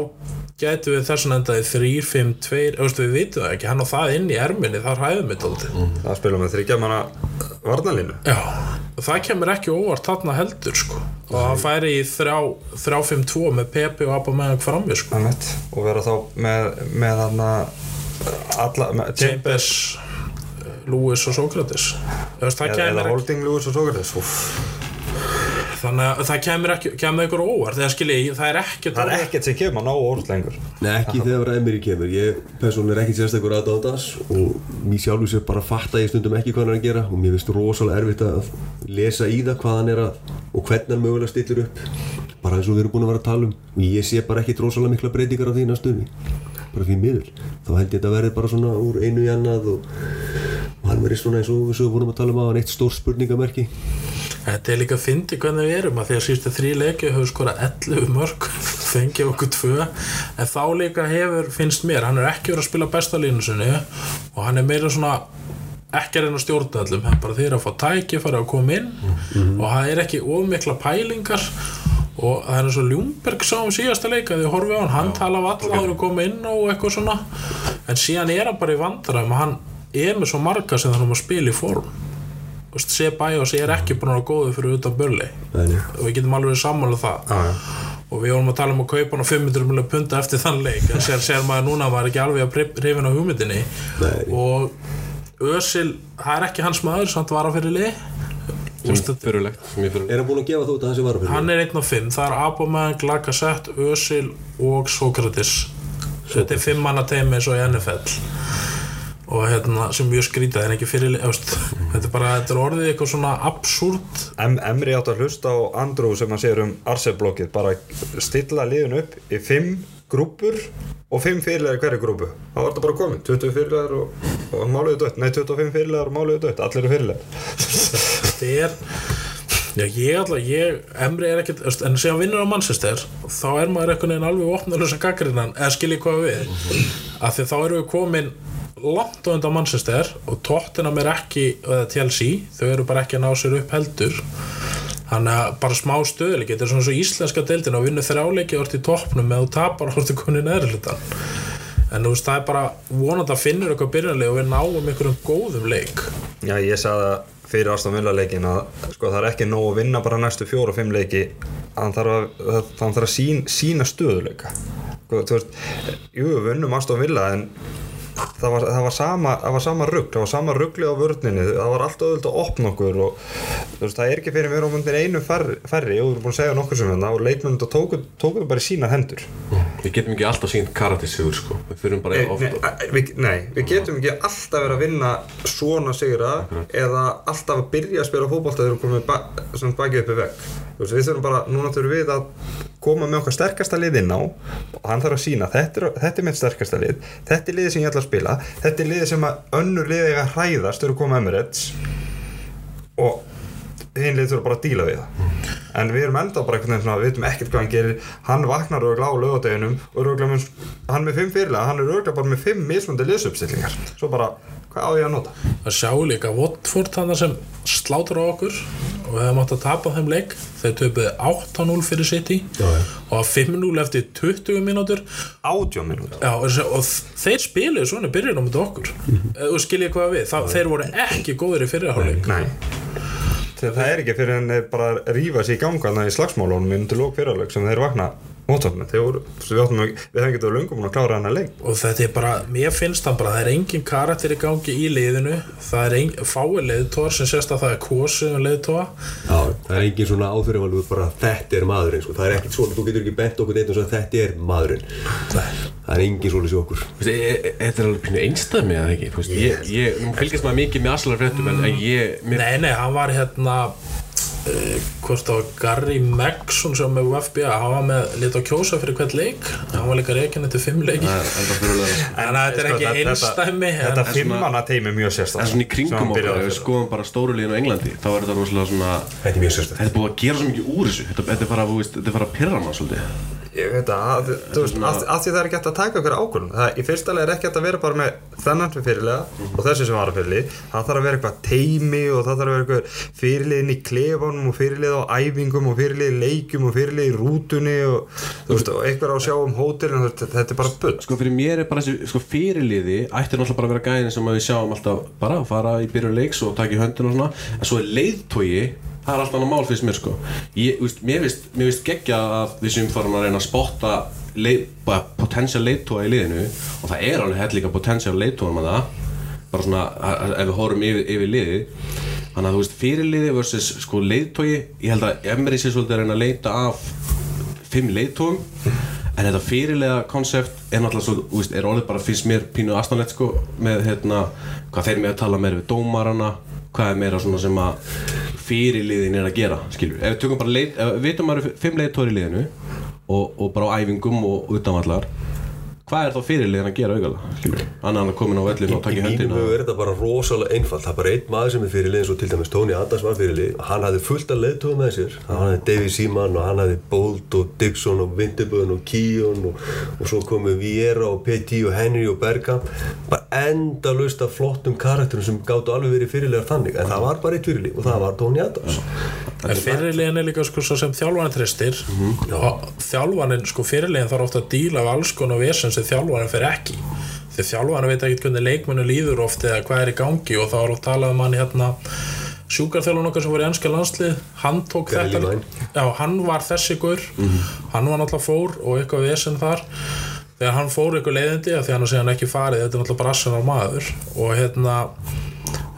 gætu við þess að endaði 3-5-2 auðvitað við vitum það ekki, hann á það inn í erminni þar hæðum við tóldi Það spila með þryggja manna varnalínu Já, það kemur ekki óvart þarna heldur sko. Og hann færi í 3-5-2 með Pepe og Aubameyang frammi sko. Annett. og vera þá með, með þarna alla með, Chambers, Lewis og veist, það kemur ekki. Holding Lewis og Sókrates. Úff. Þannig að það kemur ekki kemur ykkur óvart, þegar skilji, það er ekki það er ekkert sem kemur á nógu orð lengur. Nei, ekki þegar Emery kemur. Ég persónulega er ekki sérstakur aðdándas og mér sjálfur sér bara fatta ég stundum ekki hvað hann er að gera og mér finnst rosalega erfitt að lesa í það hvað hann er að og hvernig hann mögulega stillir upp. Bara eins og við erum búin að vera að tala um. Og ég sé bara ekki rosalega mikla breytingar á því næstunni bara því miður. Þá held ég þetta verði bara svona úr einu í annað og, og hann verði svona eins og við svo vorum að tala um á hann eitt stór spurningamerki Þetta er líka að fyndi hvernig við erum að því að síðustu þrý leiki hefur skorað 11 mörg *laughs* fengið okkur tvö. En þá líka hefur, finnst mér, hann er ekki verið að spila besta línu sinni og hann er meira svona ekki að reyna að stjórna allum, hann bara þeir að fá tæki fara að koma inn og það er ekki ofmikla pælingar og það er eins og Ljúmberg sá um síðasta leika því að horfi á hann, hann tala af alla áður að koma inn og eitthvað svona. En síðan er hann bara í vandræðum og hann er með svo marga sem þannig að spila í form Ceballos er ekki búin að vera góður fyrir utan börli Nei, nei. og við getum alveg verið sammála það Já, já. og við vorum að tala um að kaupa hann á 500 miljonar punta eftir þann leik en sér, sér maður núna að maður er ekki alveg að hrifin á hugmyndinni Nei. og Özil, það er ekki hans maður samt vara fyrir lið Þú veist, þetta- Fyrirlegt, mjög fyrirlegt Er hann búin að gefa þú út að þessi varafyrir? hann er einn af fimm, það er Aubameyang, Lacazette, Özil og Sokratis þetta er fimm manna teimi eins og í NFL og hérna, sem mjög skrítið en ekki fyrir þetta er bara, þetta er orðið eitthvað svona absúrt. Em, Emri átt að hlusta á Andrew sem hann segir um Arce-blokkið bara stilla liðun upp í fimm grúpur og fimm fyrirlegar hverju grúpu þá var þetta bara komin, 20 fyrirlegar og, og máluðu dött, nei 25 fyrirlegar og máluðu dött. Allir eru fyrirlegar þetta er Já, ég alltaf, ég, Emri er ekkert, en sem vinnur á Manchester, þá er maður einhvern veginn alveg opnarlösa gaggrinnan, eða skiljið hvað við, af því þá erum við komin langt á undan Manchester og Tottenham er ekki, eða Chelsea, þau eru bara ekki að ná sér upp heldur, þannig að bara smá stöðuleik, þetta er svona svo íslenska deildin og vinnu þrjáleiki orðið í toppnum með þú tapar orðið konið neðri hlutan. En þú veist, það er bara vonandi að finnur eitthvað byrjanlega og við náum einhverjum góðum leik. Já, ég sagði það fyrir Aston Villa leikin að sko, það er ekki nóg að vinna bara næstu fjóru og fimm leiki hann þarf að, þarf að sín, sína stöðuleika sko, jú, við vinnum Aston Villa en það var, það var sama, það var sama rugg, það var sama ruggli á vörninni, það var alltaf öðvöld að opna okkur og þú veist, það er ekki fyrir mér á mundin einu færri, og við erum búin að segja nokkur sem þetta og leikmennir tóku, það bara í sínar hendur. Við getum ekki alltaf sínt karatisigur sko. Við þurfum bara Nei, ofta nei, við, nei, við getum ekki alltaf verið að vinna svona sigra eða alltaf að byrja að spila fótbolta þegar við komum ba sem bakið upp í vegg. Þú veist, við þurfum bara, núna þurfum við að koma með okkar sterkasta lið inn á og hann þarf að sína, þetta er, þetta er mitt sterkasta lið þetta er liðið sem ég ætla að spila þetta er liðið sem að önnur liðið eiga að hræðast þegar við komum Emirates og hinn lið þurfa bara að díla við það. En við erum enda bara einhvern veginn svona við veitum ekkert hvað hann gerir. Hann vaknar og er á lögadeginum og með, hann er með fimm fyrirlega hann er örglega bara með fimm mismundi liðsupstillingar svo bara, hvað á ég að nota? Að sjá líka Watford þannig sem slátur á okkur og við hefum átt að tapa þeim leik. Þeir töpuði 8-0 fyrir City. Já, já. og 5-0 eftir 20 mínútur. Átjón minúti Já, og þeir spiluðu svona í byrjun á mútið okkur. Mm og skiljið hvað við, það, þeir voru ekki góðir í fyrirháleik það er ekki fyrir en þeir bara rífa sér í ganga þannig í slagsmálunum undir lók fyrirleik sem þeir vakna voru, við áttum að, við hefum getið löngum búin að klára hann að leik og þetta er bara, mér finnst það bara það er engin karakter í gangi í liðinu það er engin, fáið leiðtóar sem sést að það er kosið um leiðtóa Já, það er engin svona áþurifalur bara þetta er maðurinn, sko. það er ekkert svona, þú getur ekki bent okkur og sagt þetta er maðurinn. Það er engin svona sér okkur. Þú veist, e- e- Þetta er alveg pínu einstæmi eða ekki Ég, ég, nú fylgist maður mikið með Arsenal fréttum en en ég, mér, Nei, nei, hvort það var Gary Megson sem með FBA, hann var með lit á kjósa fyrir hvert leik, hann var líka reikin eftir fimm leiki, er en þetta er ekki einstæmi Þetta en, fimmanna teimi er mjög sérstæð En svona í kringum okkar, ef við skoðum bara stóru liðin á Englandi þá er þetta náttúrulega svona Þetta er er búið að gera svo mikið úr þessu. Þetta, þetta er bara, er að pirra mann svolítið Ég veit að, þú veist, að, að því það er ekki hægt að taka okkur ákvörðun. Það, í fyrsta lega er ekki hægt að vera bara með þennan fyrir fyrirlega og þessi sem var að fyrirlið. Það þarf að vera eitthvað teimi og það þarf að vera eitthvað fyrirliðin í klefanum og fyrirlið á æfingum og fyrirlið í leikjum og fyrirlið í rútunni og, þú veist, og eitthvað á að sjá um hótelin þetta er bara bull. Sko fyrir mér er bara þessi sko, fyrirliði ættir náttúrulega bara að vera gæðin sem að við sjáum alltaf bara að fara í byrjun leiks og taka í höndin og svona. En svo er leiðtói það er alltaf annað mál fyrst mér sko. Ég, veist, mér mér finnst geggja að við sem farum að reyna að spotta bara potential leiðtóa í liðinu og það er alveg hett líka potential leiðtóa með það. Bara svona ef við horfum yfir, yfir liði þannig að þú veist fyrirliði versus sko leiðtói ég held að Emri sé svolítið að reyna að leita af fimm leiðtóum en þetta fyrirlega konsept er náttúrulega svo, þú veist, er orðið bara finnst mér pínu astanlegt sko með hérna hvað þeir með að tala meira við dómarana hvað er meira svona sem að fyrirliðin er að gera, skilur ef við tökum bara leit, ef við vitum maður fimm leiðtóri í liðinu og, og bara á æfingum og utanvallar hvað er þá fyrirliðin að gera auðvitað, skilur annan hann að koma inn á vellinu og taka í Í mínum höndina er þetta bara rosalega einfalt. Það er bara einn maður sem er fyrirlið eins og til dæmis Tony Adams var fyrirlið. Hann hafði fullt af leiðtóðum með sér. Hann hafði Davy Seaman og hann hafði Bolt og Dixon og Winterburn og Keon og, og svo komu Viera og Petit og Henry og Bergkamp. Bara endalaust af flottum karakterum sem gáttu alveg verið fyrirlegar þannig. En það var bara eitt fyrirlið og það var Tony Adams. en fyrirlegin er líka sko svo sem þjálfanin ofta sem þjálfanin fer ekki. Því þjálfanin veit ekki hvernig leikmennu líður oft eða hvað er í gangi og þá er oft talað um hann hérna sjúkarþjálfun okkar sem var í ennska landslið hann tók Gary þetta já, hann var þessi gur hann var náttúrulega fór og eitthvað vesen þar. Þegar hann fór eitthvað leiðindi því hann er síðan ekki farið, þetta er náttúrulega bara Arsenal maður. Og hérna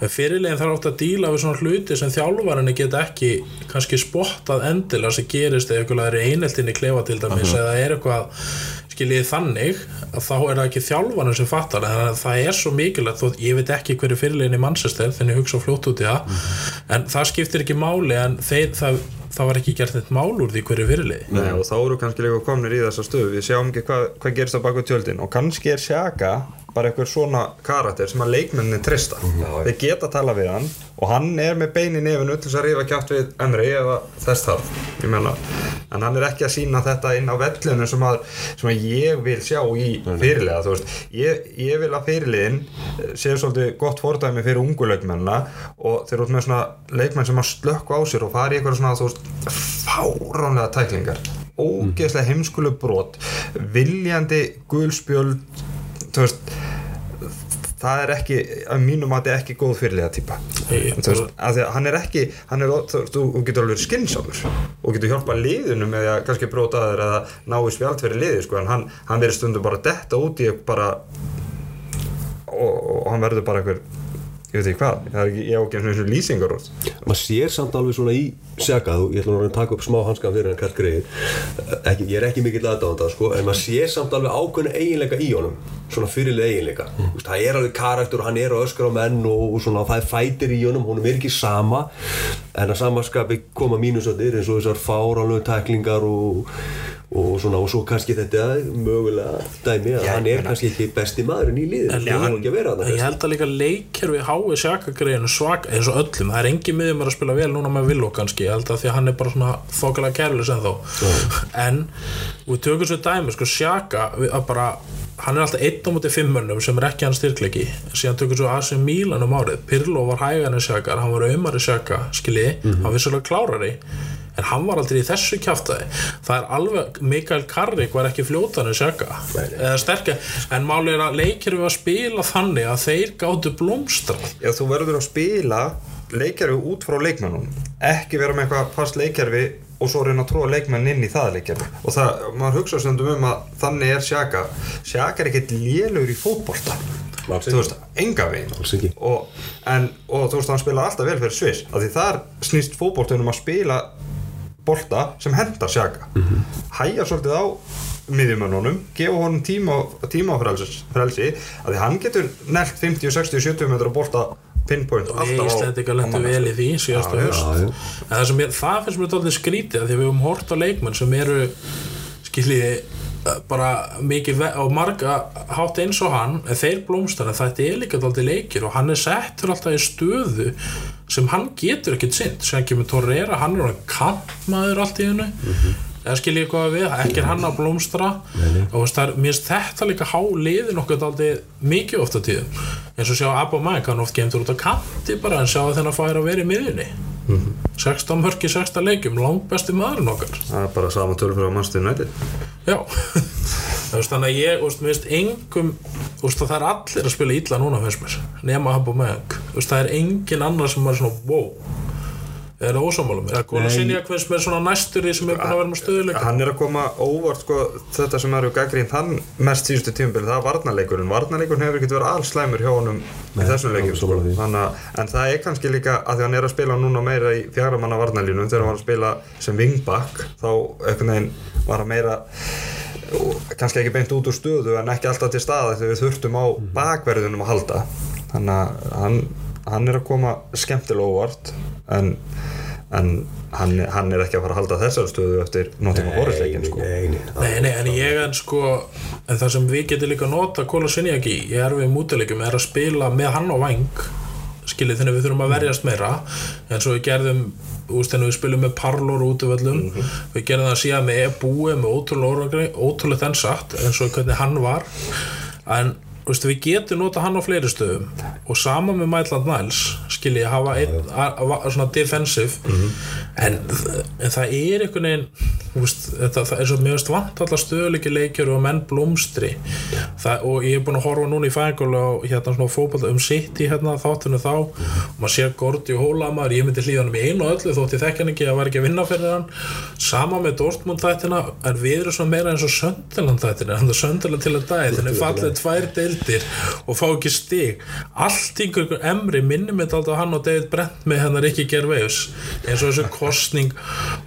fyrirlegin þarf átt að díla við svona hluti sem þjálfarinni geta ekki kannski spottað endilega sem gerist eða er eineltinni klefa til dæmis eða er eitthvað skiljiði þannig að þá er það ekki þjálfanum sem fattar en það, það er svo mikilvægt þótt ég veit ekki hverju fyrirlegin í Manchester þannig hugsa fljótt út í það en það skiptir ekki máli en þeir, það, það var ekki gert neitt mál úr því hverju fyrirlegi Nei, og þá eru kannski líka komnir í þessa stöðu. Við sjáum ekki hvað, hvað gerist á baku tjöldin. Og kannski er Sjaka bara eitthvað svona karakter sem að leikmennin trista þeir geta að tala við hann og hann er með bein í nefinu til þess að rífa kjátt við Emri eða þess þarf. En hann er ekki að sína þetta inn á vellinu sem sem að ég vil sjá í fyrirlega þú veist, ég, ég vil að fyrirlegin séu svolítið gott fordæmi fyrir ungu leikmennina og þeir eru með svona leikmenn sem að slökku á sér og fari í eitthvað svona þú veist, fáránlega tæklingar. Ógeðslega heimskulu brot viljandi gulspjöld þú veist það er ekki, að mínum að þetta er ekki góð fyrirlega að hann er ekki hann er, þú, þú, getur alveg skynnsamur og getur hjálpað liðinu með að kannski bróta þér eða ná í spjald fyrir liði sko, en hann, hann verður stundum bara detta út í bara og, og hann verður bara einhver ég veit ekki hvað, það er ekki, ég á ekki eins og lýsingar maður sér samt alveg svona í þú- ég ætla nú að taka upp smá hanskan fyrir hann Karl ekki, ég er ekki mikill aðdáðanda sko, en maður sér samt alveg ákveðna eiginleika í honum svona fyrirlega eiginleika. Mm. Vist, það er alveg karakter og hann er öskar á menn og, og svona það er fætir í honum honum er ekki sama en að samaskapi koma mínusöndir eins og þessar fáránlegu tæklingar og, og svona og svo kannski þetta mögulega dæmi að hann er kannski ekki besti maðurinn í liðinu. En hann- En ég held að líka leikir við hái sjakagreinu svak eins og öllum, það er engin miðjum að spila vel núna með Villó kannski, ég held að því að hann er bara svona þokkalega kærlis en þó en við tökum svo dæmi sko sjaka, að bara hann er alltaf einn á móti fimmönnum sem er ekki hann styrklegi, síðan tökum svo AC Milan um árið, Pirlo var hægan en sjakar hann var auðmari sjaka, skilji. Hann vissulega klárari en hann var aldrei í þessu kjaftaði það er alveg, Mikael Karrik var ekki fljótan en sjaka, eða sterkja en máli er að leikir við að spila þannig að þeir gáttu blómstrað. Já, þú verður að spila leikjærfi út frá leikmennum ekki vera með eitthvað fast leikjærfi og svo reyna að tróða leikmenn inn í það leikjærfi og það, maður hugsa stundum um að þannig er Sjaka Sjaka er ekkert lélugur í fótbolta. Þú veist, enga veginn. Og, en, og þú veist, hann spila alltaf vel fyrir Sviss af því þar snýst fótboltunum að spila bolta sem hendar Sjaka mm -hmm. hæja svolítið á miðjumönnunum, gefa honum tíma, tíma frelsi, frelsi af því hann getur nelt 50, 60, 70 metra bolta pinpoint. Alltaf á- lentum mann, vel í sko. því síðastu höst það, finnst mér dálítið skrítið því við höfum hort á leikmenn sem eru skiljiði bara mikið á marga hátt eins og hann þeir blómstar en þetta er líka dálítið leikir og hann er settur alltaf í stöðu sem hann getur ekkert sinn sem kemur Torreira, hann er hann kantmaður allt í hennu eða skiljið hvað við, ekki hann að blómstra? Og þú veist, er, mér finnst þetta líka há liðin okkur dálítið mikið ofta tíðum. Eins og sjá Abba Mike, hann oft gemtur út á kanti bara en sjá þennan færa að vera í miðjunni. 16 mörki, 16 leikjum langt besti maðurinn okkar. Það er bara sama tölur fyrir að mannstu nætið Já *laughs* veist, Þannig að ég, veist, finnst engum veist, það er allir að spila illa núna finnst mér, nema Meg veist, það er engin annar sem er svona wow er það ósámálum eða Góla Sinja finnst mér svona næstur í sem er búin að vera með stöðuleika hann er að koma óvart sko, þetta sem eru gaggrínt hann mest síðustu tímubili, það er varnarleikurinn. Varnarleikurinn hefur ekkert verið alls slæmur hjá honum í þessum leikjum sko. því. En það er kannski líka að því hann er að spila núna meira í fjara manna varnarlínu þegar hann var að spila sem wingback þá einhvern veginn var hann meira og kannski ekki beint út úr stöðu en ekki alltaf til staða þegar við þurftum á bakverðunum að halda. Þannig að hann, hann er að koma skemmtilega óvart en, en hann, hann er ekki að fara að halda þessar stöðu eftir Nottingham Forest leikin sko. nei, nei, Nei, nei, en ég en sko en það sem við getum líka nota Kóla Sinjaki í erfið mútileikum er að spila með hann á væng skiljið þannig að við þurfum að verjast meira. En svo við gerðum úst, við spilum með parlor út af öllum. Við gerðum það síðan með e-búi með ótrúlega órangri, ótrúlega þenn satt eins og hvernig hann var. En úst, við getum nota hann á fleiri stöðum og sama með Maitland Niles skiljið hafa einn, a, a, svona defensive. En, en það er einhvern veginn veist, þetta, það er svo mjög vant allar stöðuleiki leikjur og menn blómstri. Það, og ég er búin að horfa núna í fængólu og hérna svona fótbolta um sitt í hérna þáttinu þá. Og maður sér Gordi og Hólamar, ég myndi hlýða hann í einu og öllu þótt ég þekki hann ekki að var ekki að vinna fyrir hann. Sama með Dortmund þættina en við erum svona meira eins og Sönderland þættina en það Sönderland til að tvær deildir og fá ekki stig. Allt yngur emri minnum þetta út af hann og David Brent með hennar ekki gerveus eins og þessu kostning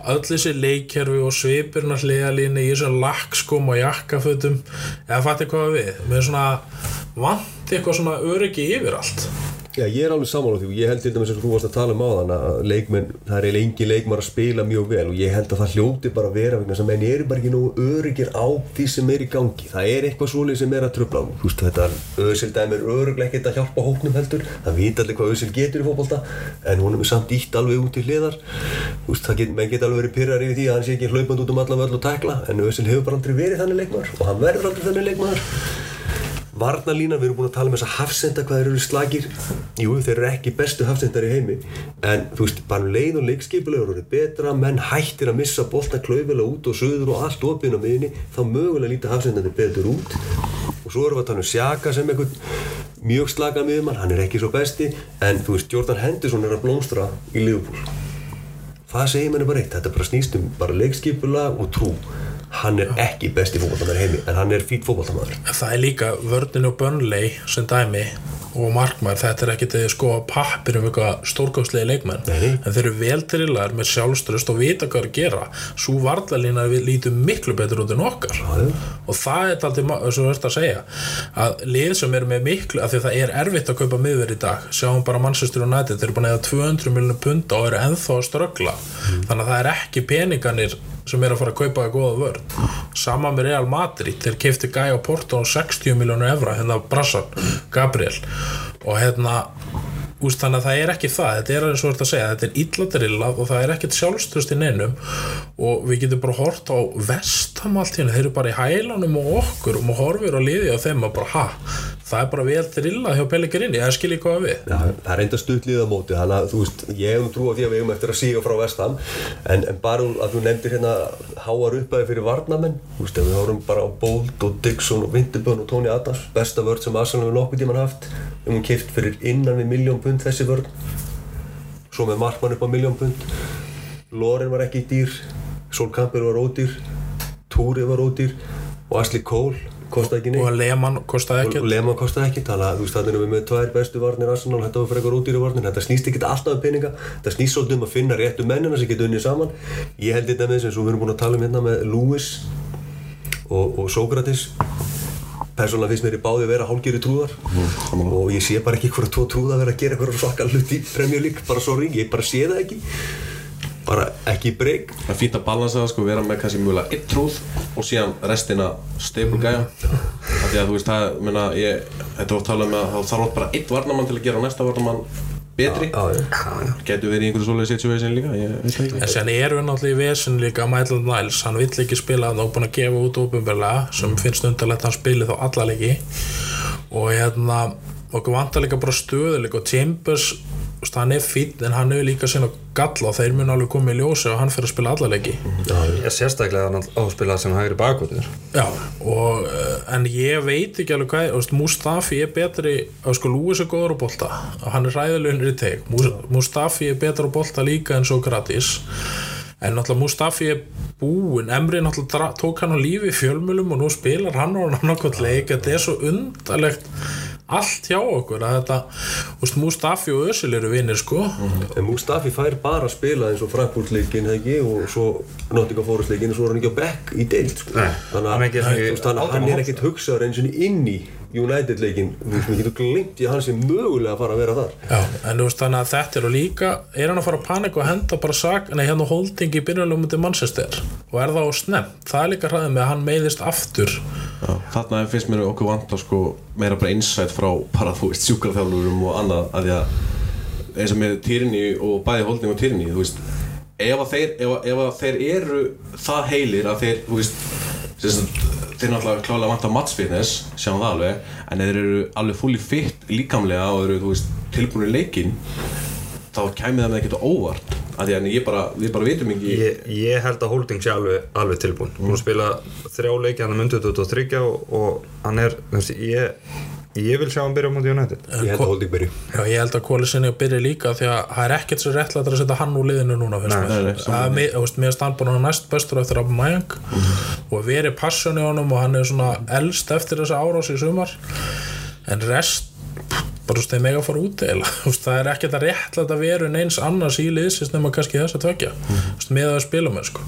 öll þessi leikkerfi og svipurna hliðalínu í þessum lakskum og jakkafötum. Eða fatti hvað við? Með svona vant eitthvað svona öryggi yfir allt Já, ég er alveg saman á því og ég held til dæmis og þú varst að tala um á þann að leikmenn, það er eiginlega engin leikmar að spila mjög vel og ég held að það hljóti bara að vera vegna sem menn eru bara ekki nú öryggir á því sem er í gangi. Það er eitthvað svolítið sem er að tröfla þú veist þetta öðsil dæmi er öruglega ekkert að hjálpa hóknum heldur, það vita allir hvað öðsil getur í fótbolta en hún er samt ítt alveg út í hliðar. Þú veist, get, menn geta alveg verið pyrrar yfir því að hann sé ekki hlaupand út um allan völl og tækla en öðsil hefur bara aldrei verið þannig leikmar og hann verður aldrei þannig leikmar Varnalína, við erum búin að tala um þessa hafsenda hvað þeir eru slagir Jú, þeir eru ekki bestu hafsendar í heimi En þú veist, bara um leið og leikskipulegur eru betra, menn hættir að missa bolta klaufilega út og söður og allt opinn á miðinni þá mögulega líta hafsendandi betur út. Og svo erum við að tala um Sjaka sem einhvern mjög slaga miðjumann, hann er ekki svo besti en þú veist, Jordan Henderson er að blómstra í Liverpool. Það segir manni bara eitt, þetta bara snýst um bara leikskipulag og trú hann er ekki besti fókbaltamæður heimi en hann er fýtt fókbaltamæður það er líka vörnin og börnlei sem dæmi og markmær, þetta er ekkit sko pappir um eitthvað stórkámslegi leikmenn. Nei. en þeir eru vel drillar með sjálfströst og vita hvað að gera. Svo varðalína við lítum miklu betur út en okkar. Já. og það er alltaf sem þú ert að segja að lið sem er með miklu af því að það er erfitt að kaupa miðverð í dag sjáum bara Manchester United, þeir eru búin að eða 200 miljonur punda og eru ennþá að ströggla. Þannig að það er ekki peninganir sem er að fara að kaupa það góða vörð sama með Real Madrid, þeir keifti Gæja Porto á 60 miljónu evra hérna Brassan, Gabriel. Og hérna úst, þannig að það er ekki það, þetta er eins og þetta að segja þetta er illa drillað og það er ekkert sjálfströst í neinum. Og við getum bara hort á vestam allt hérna, þeir eru bara í hælanum og okkur og maður horfir á liði á þeim og bara ha, það er bara vel drillað hjá Pellegrini, það skil ég hvað við? Já, það er enda stuttlið á móti. Þannig að þú veist, ég hef nú trú á því að við hefum eftir að síga frá vestam. En, en bara að þú nefndir hérna háar uppæði fyrir varnamenn. Veist, við horfum bara á Bolt og Dixon og Winterbjörn og Tony Adams besta vörð sem Arsenal hefur nokkuð tíman haft. Við höfum kipt fyrir innan við miljón pund þessi vörð svo með Markmann upp á miljón pund. Loren var ekki dýr Sol Campbell var ódýr Túri var ódýr og Ashley Cole kostaði ekki neitt. Og Lehmann kostaði og ekkert Lehmann kostaði ekki þannig að þú veist þannig erum við með tvær bestu varnir Arsenal þetta var frekar útýri varnir. Þetta snýst ekki alltaf um peninga þetta snýst svolítið um að finna réttu mennina sem geta unnið saman. Ég held þetta með þess að við erum búin að tala um hérna með Lewis og, og Sókratis persónulega finnst mér í báði vera hálgjöri trúðar. Og ég sé bara ekki hverja tvo trúða vera að gera eitthvað svaka hlut í Premier League. Bara sorry, ég bara sé það ekki. Bara ekki breyk. Það er fínt að balansa það sko, vera með kannski mjögulega eitt trúð og síðan restina stable gæja af því að þú veist, það, menna, ég þetta er oft talað um að það þarf oft bara eitt varnamann til að gera næsta varnamann betri. Getur verið í einhverju svoleiði situation líka ég veit það ekki. En sen er við náttúrulega í vesen líka að Maitland Niles, hann vill ekki spila það og búin að gefa út óbjörnberlega sem finnst undarlegt að hann spili þá alla leiki. Og hérna okkur vantar líka bara stöðuleik og veist, hann er fýtt en hann hefur líka sína galla og þeir mun alveg komið í ljósi og hann fyrir að spila alla leiki. Ég sérstaklega hann áspilað sem hægri bakvörður Já, og, eh, en ég veit ekki alveg hvað, veist, Mustafi er betri, þú sko, Lúis er góður á bolta hann er ræðilegunir í teg Mustafi er betur á bolta líka en Sokratis en náttúrulega Mustafi er búinn. Emri náttúrulega tók hann á lífi í fjölmjölum og nú spilar hann og hann okkur leik. Þetta er svo undarlegt allt hjá okkur að þetta, Mustafi og Özil eru vinnir, sko. En Mustafi fær bara að spila eins og Frankfurt-leikin og svo Nottingham Forest-leikin og svo er hann ekki á back í deild sko. Þannig að hann er ekkert hugsaður eins og inn í United-leikin þú veist, við getum glimt í að hann sem mögulega að fara að vera þar. Já, en þú veist þannig að þetta er og líka er hann að fara að panika og henda bara sak nei, hérna holding í byrjanlegum til Manchester? Og er það á snemm, það er líka hræðið með að hann meiðist aftur. Já, þarna finnst mér okkur vant að sko meira bara insight frá bara þú veist sjúkrafþjálfurum og annað að því að eins og með Tyranny og bæði holding og Tyranny þú veist ef að þeir, ef að, ef að þeir eru það heilir að þeir þú veist þeir náttúrulega klálega vant að matchfitness sjáum það alveg en þeir eru alveg fully fit líkamlega og eru tilbúinu leikinn þá kæmi það með ekkert á óvart. Að að bara, við bara vitum ekki Ég, ég held að Holding sé alveg, alveg tilbúin Hún að spila þrjá leiki hann er myndið 23 og, og hann er ég, ég vil sjá hann byrja á mútið United ég held að Holding byrju Já, ég held að Kólisinni byrja líka því að það er ekkert svo réttlætt að setja hann úr liðinu núna finnst Nei, mér. er mér er standbúin að næst bestur eftir Abba Mayang og verið passion í honum og hann er svona elst eftir þessa árás í sumar en rest bara þeir mega að fara út eða *laughs* það er ekkert að réttlæta veru neins annars í liðsins nema kannski þess að tvekja mm. með að spila með sko.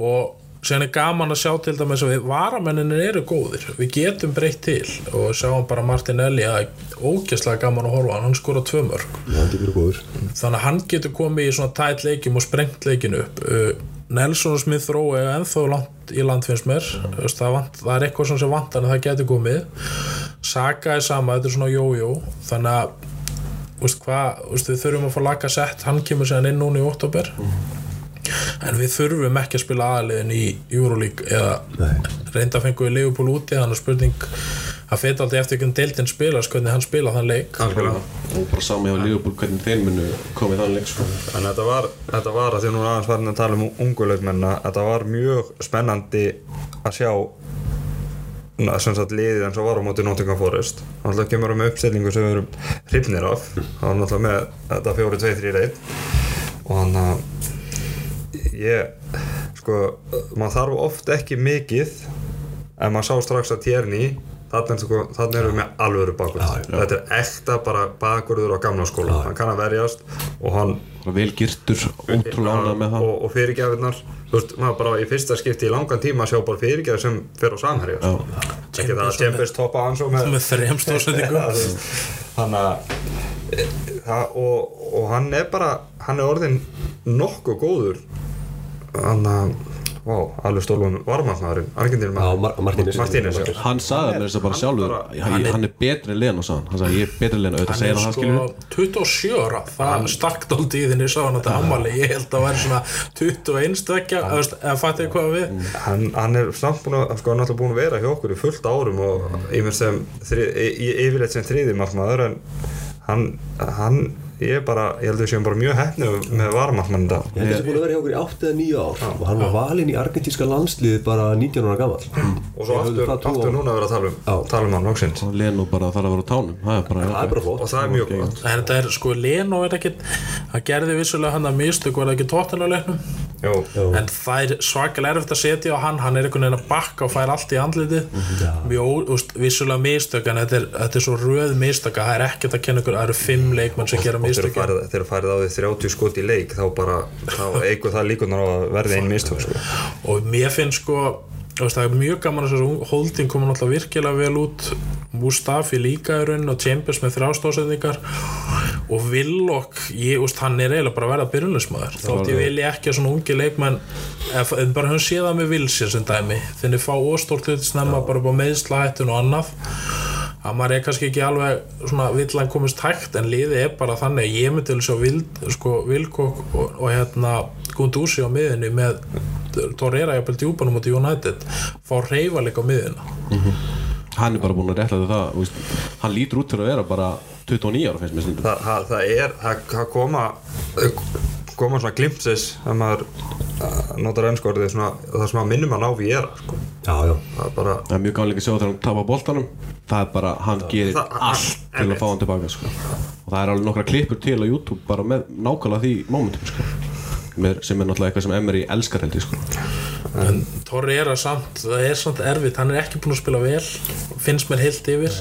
og síðan er gaman að sjá til dæmis að varamenninir eru góðir. Við getum breytt til og sjáum bara Martinelli að ógeðslega gaman að horfa hann, skora tvö mörg þannig að hann getur komið í svona tætt leikjum og sprengt leikinu upp. Uh, Nelson og Smith Rowe er ennþá langt í land finnst mér. Þú veist, það, það er eitthvað sem vantar en það getur komið. Saka er sama, þetta er svona jójó. Þannig að veist, hvað, þú veist, við þurfum að fá laga sett hann kemur séðan inn núna í oktober en við þurfum ekki að spila aðaliðin í Euroleague eða Nei. reynda að fengu við Leopold úti þannig að spurning að fyrir aldrei eftir hvernig deildin spila hvernig hann spila þann leik Algjörlega. og bara sami á Liverpool hvernig þeir munu komið þann leik sko. En þetta var, þetta var að því að nú er aðeins farin að tala um unguleikmenna þetta var mjög spennandi að sjá na, sem sagt liðið eins og var á móti Nottingham Forest hann alltaf kemur um uppstillingu sem við erum hrifnir af hann var alltaf með þetta 4-2-3 reyð og hann að ég sko, maður þarf oft ekki mikið en maður sá strax að tjerni þannig sko, erum við með alvöru bakur þetta er ekta bara bakurður á gamla skóla. Hann kann að verjast og hann Bara vel girtur, ótrúlega með það. og, og fyrirgjafinnar þú veist, maður bara í fyrsta skipti í langan tíma sjá bara fyrirgjafir sem fer á sko. ekki það að Tempest toppa hans og með *laughs* þú veist, hann að e, það- og, og hann er bara hann er orðin nokkuð góður hann að Vá, alveg Argentinum Já, Mar- Martínez. Hann sagði mér þess að bara Hann sjálfur. bara- hann, hann er betri en Leno sagði hann. Hann sagði ég er betri en Leno auðvitað hann segir er hann sko skilur 27 ára. Það stakk dálítið í þinni sá hann þetta ammali ég held að væri svona 21 stökkja eða fattu ég hvað við. Hann, hann er samt búin að, sko, hann er alltaf búin að vera hjá okkur í fullt árum og yfir sem, þri, í- yfirleitt sem þriði markmaður en hann, hann ég er bara, ég held að við séum bara mjög hefni með varmarkmann þetta Ég held að það sé búin að vera hjá okkur í 8 eða 9 ár. Og hann var valinn í argentíska landslið bara 19 ára gammal og svo aftur, aftur núna að vera að tala um, Já. tala um hann loksins. Og Leno bara þarf að vera á tánum. Það er bara Það er bara flott. Og það er mjög gott. En þetta er sko Leno er ekkit hann gerði vissulega hann að mistök var það ekki Já. en það er svakalega erfitt að setja á hann. Hann er einhvern veginn að bakka og fær allt í andlitið. Mjög, úst, vissulega mistök en þetta er, þetta er svo röð mistök að það er ekkert að kenna ykkur, það eru fimm leikmenn sem gera þegar mistök þegar farið á því 30 skot í leik þá bara, þá *laughs* eigur það líkunar á að verði einn mistök sko. og mér finnst sko það er mjög gaman að þessu holding koma náttúrulega virkilega vel út Mustafi líka í raunin og Chambers með þrjástóðsendingar og Willock, ég, úst, hann er eiginlega bara að verða byrjunlismæður þótt ég vilja ekki að svona ungi leikmenn en bara hann sé það með Vilsir sem dæmi. Þinni fá óstórt hlut snemma bara upp á meðslahættun og annað. Að maður er kannski ekki alveg svona villan komist hægt en liðið er bara þannig ég myndi til að sjá sko, Vilkok og, og hérna Gundúsi á miðinni með Torreira jafnvel djúpanum út í United. Fá reyfa líka á miðina hann er bara búin að rétta það þú veist, hann lítur út til að vera bara 29 ára finnst mér stundum það, það, það er, það, koma koma svona glimpses að maður uh, notar ennskorðið svona, það sem að minnum að ná við er sko. Já, já það er bara það er mjög gánleika að sjá þegar hann tapar boltanum það er bara, hann gerir Það- allt til að fá hann tilbaka sko. og það er alveg nokkra klippur til á YouTube bara með nákvæmlega því momentum sko. Sem er náttúrulega eitthvað sem Emery elskar held ég sko. en Torreira samt, það er samt erfitt. Hann er ekki búin að spila vel finnst mér heilt yfir.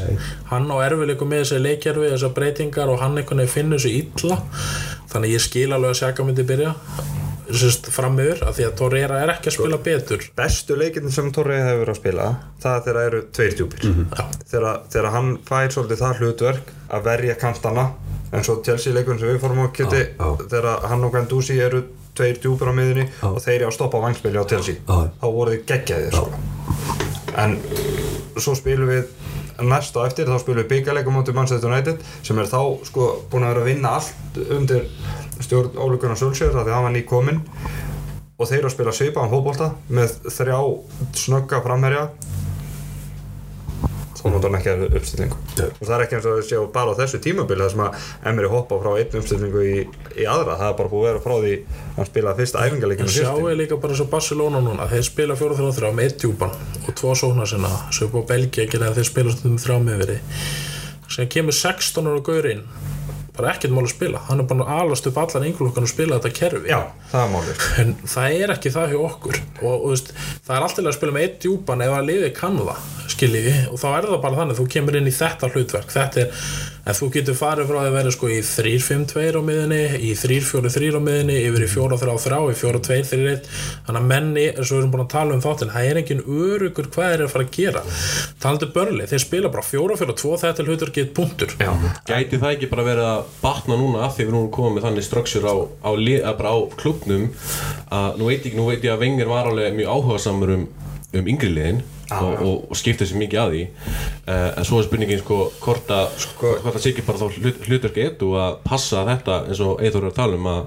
Hann á erfileikum með þessi leikjarfi, þessar breytingar og hann einhvern veginn finnur þessu illa. Þannig að ég skil alveg að Sjaka myndi byrja sérst fram yfir af því að Torreira er ekki að spila betur. bestu leikinn sem Torri hefur verið að spila það er þegar það eru tveir djúpir. Þegar, þegar hann fær svolítið það hlutverk að verja kantana eins og Chelsea leikun sem við fórum á kjöti Já, já. þegar hann og Gandusi eru tveir djúpir á miðunni og þeir að stoppa vangspili á Já. þá voru þið geggjaðir sko. en svo spilum við næst á eftir þá spilum við byggjarleikum átti Manchester United sem er þá sko búin að vera að vinna allt undir stjórn Ólíkunar Solskjör því að hann var ný kominn og þeir eru að spila svipaðan fótbolta með þrjá snögga framherja þá notar hann ekki að uppstillingu. Já. og það er ekki eins og að sjá bara á þessu tímabili þar sem að Emery hoppa frá einn uppstillingu í, í aðra, það er bara búið að vera frá því að spila fyrsta æfingarleikinu Sjáu ég líka bara eins og Barcelona núna þeir spila 4-3-3 með djúpan og tvo sóknar sinna sem er búið að Belgia að gera þeir spila stundum með þrjá miðveri sem kemur 16 ára gaurinn bara ekkert mál að spila. Hann er bara alast upp allan ynglokkan að spila þetta kerfi. Já, það er en það er ekki það hjá okkur. Og, og veist, það er alltaf að spila með eitt djúpan ef að liðið kann það skilji og þá er það bara þannig, þú kemur inn í þetta hlutverk. Þetta er, en þú getur farið frá að vera sko í 3-5-2 á miðinni í 3-4-3 á miðinni, yfir í 4-3-3 í 4-2-3-1 þannig að menni, eins og við erum búin að tala um þáttinn það er engin örugur hvað er að fara að gera. Talandi börli, þeir spila bara 4-4-2 þetta hlutverk eitt punktur. Já, Gæti það ekki bara verið að batna núna af því við erum komið með þannig struksjur á, á, bara á klubnum að nú veit, ég, nú veit ég að Wenger var alveg mjög áhugasamur um, um yngri liðin og, og, og skipta sér mikið að því. Uh, en svo er spurningin sko hvort að Sko- hvort það sé ekki bara þá hlut, hlutverk eitt og að passa þetta eins og Eithor er að tala um að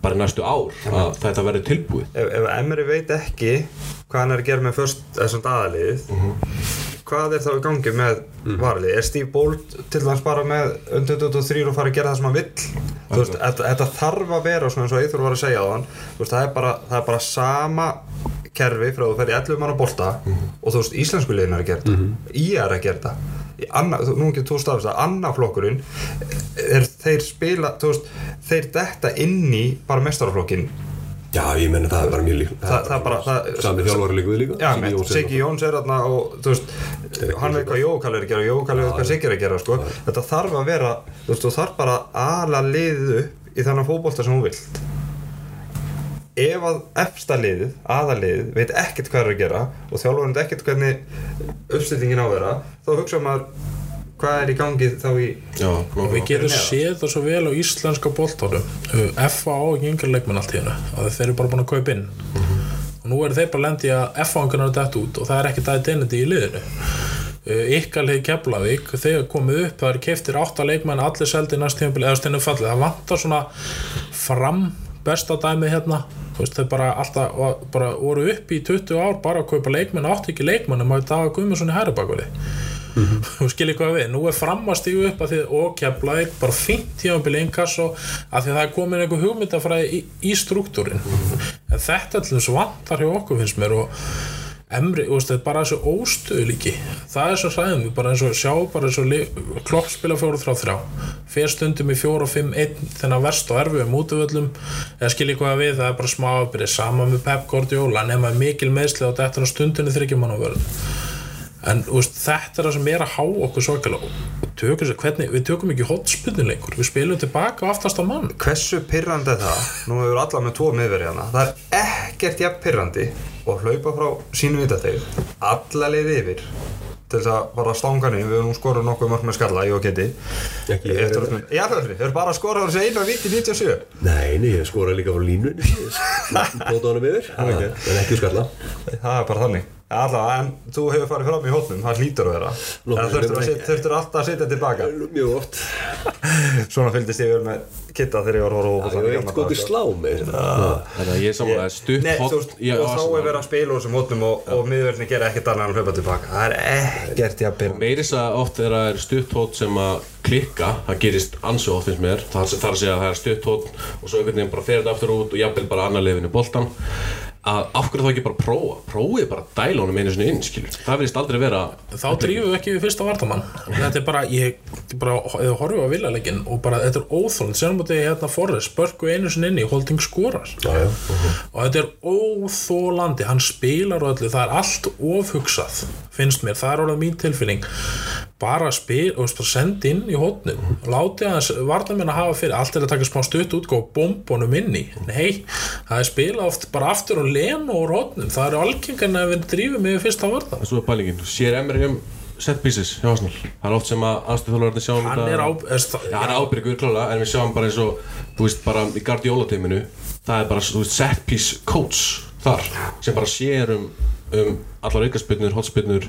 bara næstu ár að þetta verði tilbúið. Ef, ef Emery veit ekki hvað hann er að gera með först þessum daðalið hvað er þá í gangi með varalið? Er Steve Bolt til dæmis bara með undir 23 og fara að gera það sem hann vill? Þú veist, þetta, þarf að vera svona eins og Eithor var að segja á hann veist, það, er bara, það er bara sama kerfi frá þú fer í 11 manna bolta og þú veist, íslensku liðin er að gera þetta. Í er að gera þetta. Nú getur þú stafist að annaflokkurinn er þeir spila veist, þeir detta inn í bara mestaraflokkin Já, ég menna það er bara mjög lík það, það bara það, Sami þjálfari líka við líka Já, er Siggi Jóns er þarna og þú veist, hann veit hvað Jókall er að gera og Jókall veit hvað Siggi er að gera sko. þetta þarf að vera, þú veist, þú þarf bara að ala liðið upp í þannig fótbolta sem þú vilt ef að efsta liðið, aðaliðið veit ekkert hvað er að gera og þjálfurinn veit ekkert hvernig uppstillingin á að vera þá hugsa maður hvað er í gangi þá í Já, nú, við getum séð það svo vel á íslenska boltónum FA á ekki yngur leikmenn allt í hennu að þeir eru bara búin að kaupa inn. Og nú eru þeir bara lendi að FA yngur er dætt út og það er ekki dætt innandi í liðinu. Ykkarlið Keflavík þegar komið upp, það er keftir átta leikmenn allir seldi næst tímabili eða stennum fallið. Það vantar svona fram besta dæmi hérna veist, þeir bara alltaf bara voru upp í 20 ár bara að kaupa leikmenn átti ekki leikmenn en maður daga Guðmundsson í hæri bakvöli þú skiljið hvað við, nú er fram að stígu upp að því og keflaðið bara fínt tímabili innkasso að því að það er komin einhver hugmyndafræði í, í struktúrin en þetta til þess vantar hjá okkur finnst mér og Emri, veist, bara þessu óstöðu líki það er svo sæðum bara eins og sjá bara eins og klopp spila 4-3-3 fer stundum í 4-5-1 þennan verst og erfiðum útvöldum eða skiljið hvað við, það er bara smá aðbyrði sama með Pep Guardiola, nema mikil meðsli á þetta stundinu þryggjum hann á vörð en veist, þetta er það sem er að há okkur svakalega og tökum sér hvernig, við tökum ekki hotspunni lengur, við spilum tilbaka á aftasta mann. Hversu pyrrandi er það? Nú hefur alla með tvo miðverði hana það er ekkert jafn pyrrandi og hlaupa frá sínu vitateig alla leið yfir til þess að fara að stanga niður, við höfum nú skorað nokkuð mörg með skalla, ég og Ekki ég. Að- er eru bara að skora á þessu einu viti 97 Nei, nei, ég skora líka frá línunni. *laughs* Bóta honum yfir. En ekki skalla. Það er bara þannig Allavega, en þú hefur farið fram í hótnum, það hlýtur að vera. Þurftur, að alltaf að sitja tilbaka. Mjög oft. *laughs* Svona fylgdist ég vel með Kitta þegar ég var að horfa á Það er í eitt gamla skotið daga. slá með Þannig að ég er samanlega stutt í og þá er verið að spila úr þessum hótnum og, og miðverðinni gera ekkert annað en að hlaupa tilbaka. Það er ekkert jafn Meiris að oft er stutt hót sem að klikka, það gerist ansi oft finnst mér, það þarf að segja að það er stutt hót og svo einhvern veginn bara fer þetta aftur út og jafnvel bara annar lefinu boltan að af hverju þá ekki bara prófa, prófið bara að dæla honum einu sinni inn, skilur, það verðist aldrei vera þá drífum við ekki við fyrsta vartamann þetta er bara, ég er bara, horfum á villalegin og bara, þetta er óþólnd sérum að þetta hérna forrið, spörku einu sinni inni Holding skorar. Já, já og þetta er óþólandi hann spilar og öllu, það er allt ofhugsað finnst mér, það er alveg mín tilfinning bara spil og sendi inn í hótnum og láti hans varnamenn að hafa fyrir allt er að taka smá stutt út og bombunum inn í. Nei, það er spila oft bara aftur og lena úr hótnum, það eru algengan að við drífum með fyrsta vartan en svo er pælingin, sér Emre um set pieces hjá Arsenal, það er oft sem að aðstöðþjólarnir sjáum hann er á er, Já, hann er ábyrgur klála, en við sjáum bara eins og þú veist, bara í Guardiola-teiminu það er bara, veist, set piece coach þar, sem bara sér um, um allar aukarspyrnur, hotspyrnur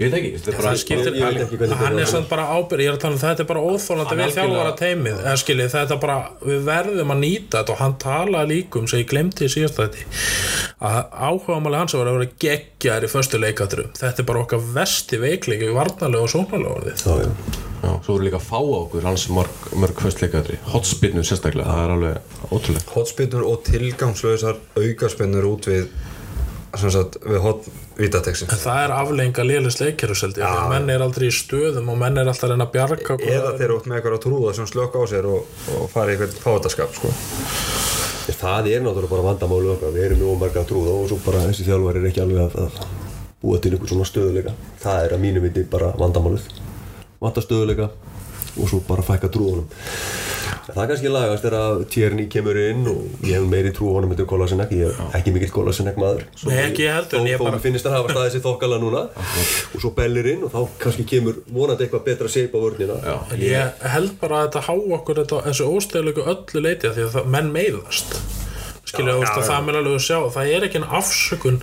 ég veit ekki, þetta er bara það skiptir hvernig hann er samt bara ábyrg ég er að tala um þetta er bara óþólandi við þjálfara teimið eða skiljið þetta er bara við verðum að nýta þetta og hann talaði líkum sem ég glemti í síðast þetta að áhugamáli hans var að vera geggjar í föstu leikaturum þetta er bara okkar vesti veikleiki við varnalega og Já, svo voru líka að fá á okkur hans mörg, mörg föstleikadri, hotspinnu sérstaklega, það er alveg ótrúlega. Hotspinnur og tilgangslösar aukaspinnur út við sem sagt, við hot vítateksin en það er aflenga lélis leikjaruseldi ja. menn er aldrei í stöðum og menn er alltaf að reyna að bjarga okkur eða þeir eru út með eitthvað að trúða sem slökk á sér og, og fara í eitthvað fátaskap sko. Það er náttúrulega bara vandamálu okkar. Við erum mjög marga að trúða og svo bara þessi þjálfar er ekki alveg að, að búa til einhver svona stöðuleika það er að mínu viti bara vandamálið. Vanda stöðuleika og svo bara fækka trúðunum það er kannski lagast er að Tjerni kemur inn og ég hef meiri trú á honum eftir Kólasinnek, ég er ekki mikill Kólasinnek maður. Nei, ekki heldur, þó, en ég þó bara- finnst það hafa staðið sér þokkala núna. Og svo bellir inn og þá kannski kemur vonandi eitthvað betra shape á vörnina. Já, En ég held bara að þetta há okkur þetta, þessu óstegleiku öllu leiti af því að það, menn meiðast. Skilja þú veist að það með alveg að sjá. Það er ekki en afsökun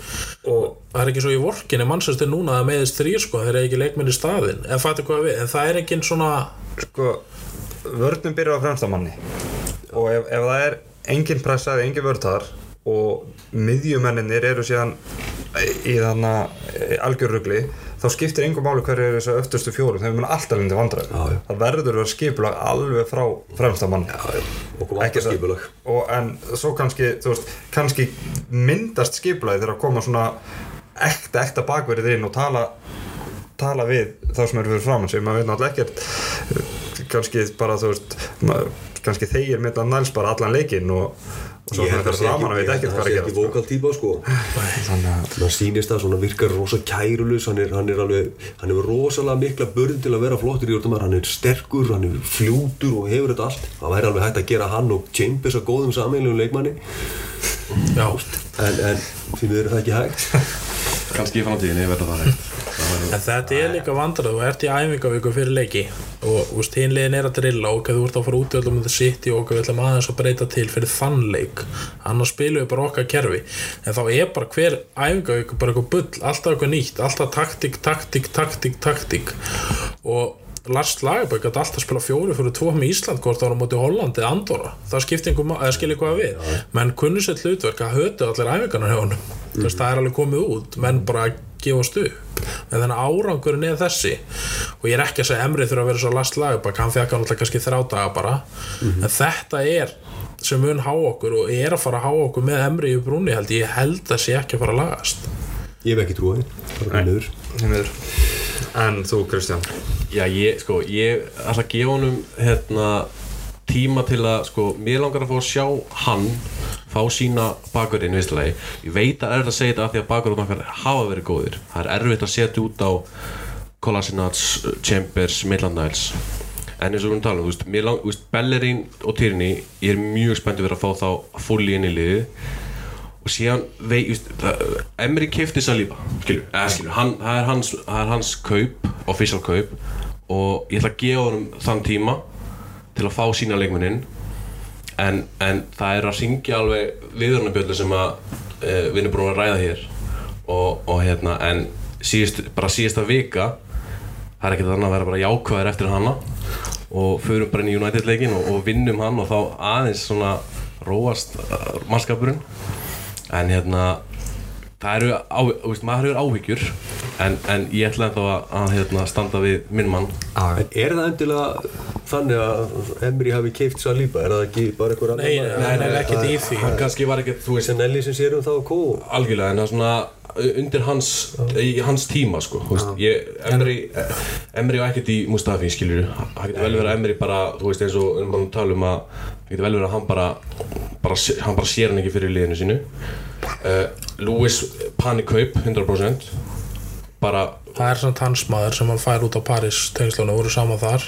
og það er ekki svo í vorkinni mannsastir núna að það meiðist þrýr sko, þeir eru ekki leikmenn í staðin en en það er ekki svona sko, vörnum byrjar á fremstamanni og ef, ef það er engin pressaði, engin vörðar og miðjumenninir eru síðan í þannig algjörrugli þá skiptir engum máli hverju er þessu öftustu fjórum þegar mun alltaf lindi vandræð Já, já. það verður að vera skipulag alveg frá alltaf skipulag. Og en svo kannski veist, kannski myndast skipulagi þegar að koma svona ekta, ekta bakverðið inn og tala tala við þá sem eru fyrir framann sem maður veit náttúrulega ekkert kannski bara þú veist maður, kannski þeir mynda næls bara allan leikinn og, og svo held að það sé framann að veit ég held ekkert að hvað það er sé að ekki gera sko. vokal típa sko. *laughs* Þannig að það sýnist það svona virkar rosa kærulus hann er, hann er alveg, hann hefur rosalega mikla börn til að vera flottur í orðumar hann er sterkur, hann er fljótur og hefur þetta allt. Það væri alveg hægt að gera hann og Chambers að góðum sammeilum leikmanni. Já, en, en því við erum það ekki hægt. Kannski í framtíðinni verður það hægt en þetta er líka vandrað þú ert í æfingavíku fyrir leiki og úst, hinlegin er að drilla og þú ert að fara út í öllum þetta sitt og við ætlum aðeins að breyta til fyrir þann leik. Annars spilum við bara okkar kerfi. En þá er bara hver æfingavíku bara eitthvað bull, alltaf eitthvað nýtt alltaf taktík, taktík, taktík, taktík. Og Lars Lagerbæk gæti alltaf spila fjóri fyrir tvo með Ísland hvort það var á móti Hollandi eða Andorra. Það skipti einhver, ma- eða skilja hvað við. Menn kunnu sér hlutverk að hötu allir æfingarnar hjá honum. Þú veist, það er alveg komið út. Menn bara gefast upp. En þannig árangurinn er þessi. Og ég er ekki að segja Emri þurfa að vera svo Lars Lagerbæk hann fekk hann alltaf kannski þrjá daga bara. En þetta er sem mun há okkur og er að fara að há okkur með Emri í brúni held ég, ég held að sé ekki að fara að lagast en þú Kristján Já, ég, sko, ég ætla að gefa honum hérna, tíma til að, sko, mér langar að fá að sjá hann fá sína bakurinn viðstilegi. Ég veit að er að segja þetta af því að bakurinn okkar hafa verið góðir. Það er erfitt að setja út á Kolasinac, Chambers, Midland Niles. En eins og við erum talað, um, þú veist, mér lang, þú veist, Bellerín og Tierney, ég er mjög spenntið fyrir að fá þá fulli inn í liðið og síðan vei, just, það, Emery kefti Saliba skilju, eða skilju, hann, það, er hans, það er hans kaup, official kaup. Og ég ætla að gefa honum þann tíma til að fá sína leikmennin en, en það er að syngja alveg viðurnabjöldu sem að e, við erum búin að ræða hér. Og, og hérna, en síðust, bara síðasta vika það er ekkert annað að vera bara jákvæðir eftir hana. Og förum bara inn í United leikin og, og vinnum hann og þá aðeins svona róast uh, mannskapurinn en hérna það eru, á, þú veist, maður eru áhyggjur en, en ég ætla ennþá að, að hérna, standa við minn mann. En er það endilega þannig að Emri hafi keift Saliba? Er það ekki bara einhver annar Nei, nei, nei, nei, ekkert í því. Hann kannski var ekki, þú veist, Senelli sem sér um það og kó. Algjörlega en það er svona undir hans, í hans tíma sko, þú veist, ég, Emri Emri og ekkert í Mustafi, skilur það getur vel verið að Emri bara, þú veist, eins og við erum bara að tala um að, það getur vel verið að hann bara, bara hann bara sér hann ekki fyrir liðinu sínu. Uh, Lewis panikaup 100% bara, það er svona tannsmaður sem hann fær út á Paris tengslunum voru saman þar.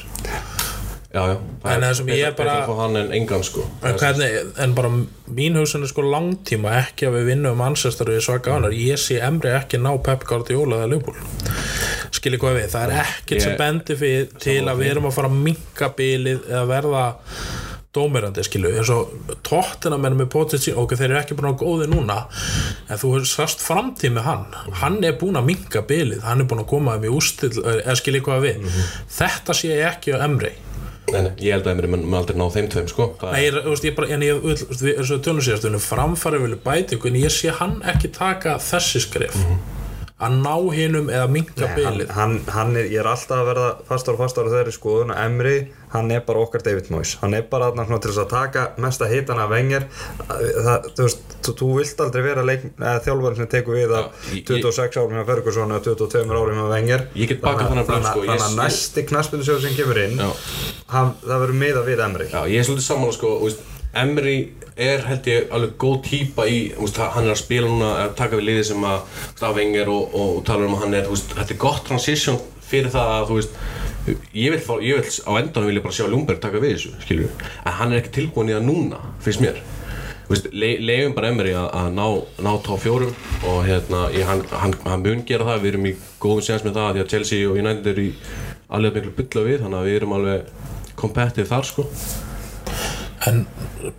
Já, já. En það sem ég bara- en engan sko. En, hvernig, en bara mín hugsun er sko langtíma ekki að við vinnum Manchester við svaka annar ég sé Emri ekki ná Pep Guardiola eða Liverpool. Skiljið hvað við, það er ekkert sem bendir fyrir til að við erum að fara að minka bilið eða verða dómirandi skilu, eins og tóttina menn með Pochettino, ok, þeir eru ekki búin að góði núna, en þú hefur sast framtíð með hann, hann er búin að minka bilið, hann er búin að koma þeim í ústill eða skiljið hvað við, þetta sé ég ekki á Emri Nei, nei, ég held að Emri mun aldrei ná þeim tveim sko. Það Nei, ég, þú veist, ég bara, en ég, þú veist, við- eins og tölum síðastunum, framfæri vilja bæti en ég sé hann ekki taka þessi skref. Að ná hinum eða minka hann, bilið. hann, hann er, ég er alltaf að verða fastar og fastar á þeirri skoðun að Emri, hann er bara okkar David Moyes. Hann er bara svona til þess að taka mesta hitan af vengar það, þú veist, þú, vilt aldrei vera þjálfari sem tekur við af Já, ég- 26 árum hjá Ferguson og 22 árum sko, ég- þannig að næsti knaspindusjóð sem kemur inn hann, það verður miða við Emri Já, ég er svolítið sammála sko, Emri er held ég alveg góð típa í veist, hann er að spila núna að taka við liði sem að af Wenger og, og, og talar um að hann er veist, þetta er gott transition fyrir það að þú veist ég vil, fá, ég vil á endanum vil ég bara sjá Ljungberg taka við þessu skilju, en hann er ekki tilbúin í það núna finnst mér. Þú veist, le, leiðum bara Emri að, að ná, ná top fjórum og hérna, ég, hann, hann, hann mun gera það, við erum í góðum séns með það því að Chelsea og United eru í alveg miklu bylla við, þannig að við erum alveg kompetið þar sko. En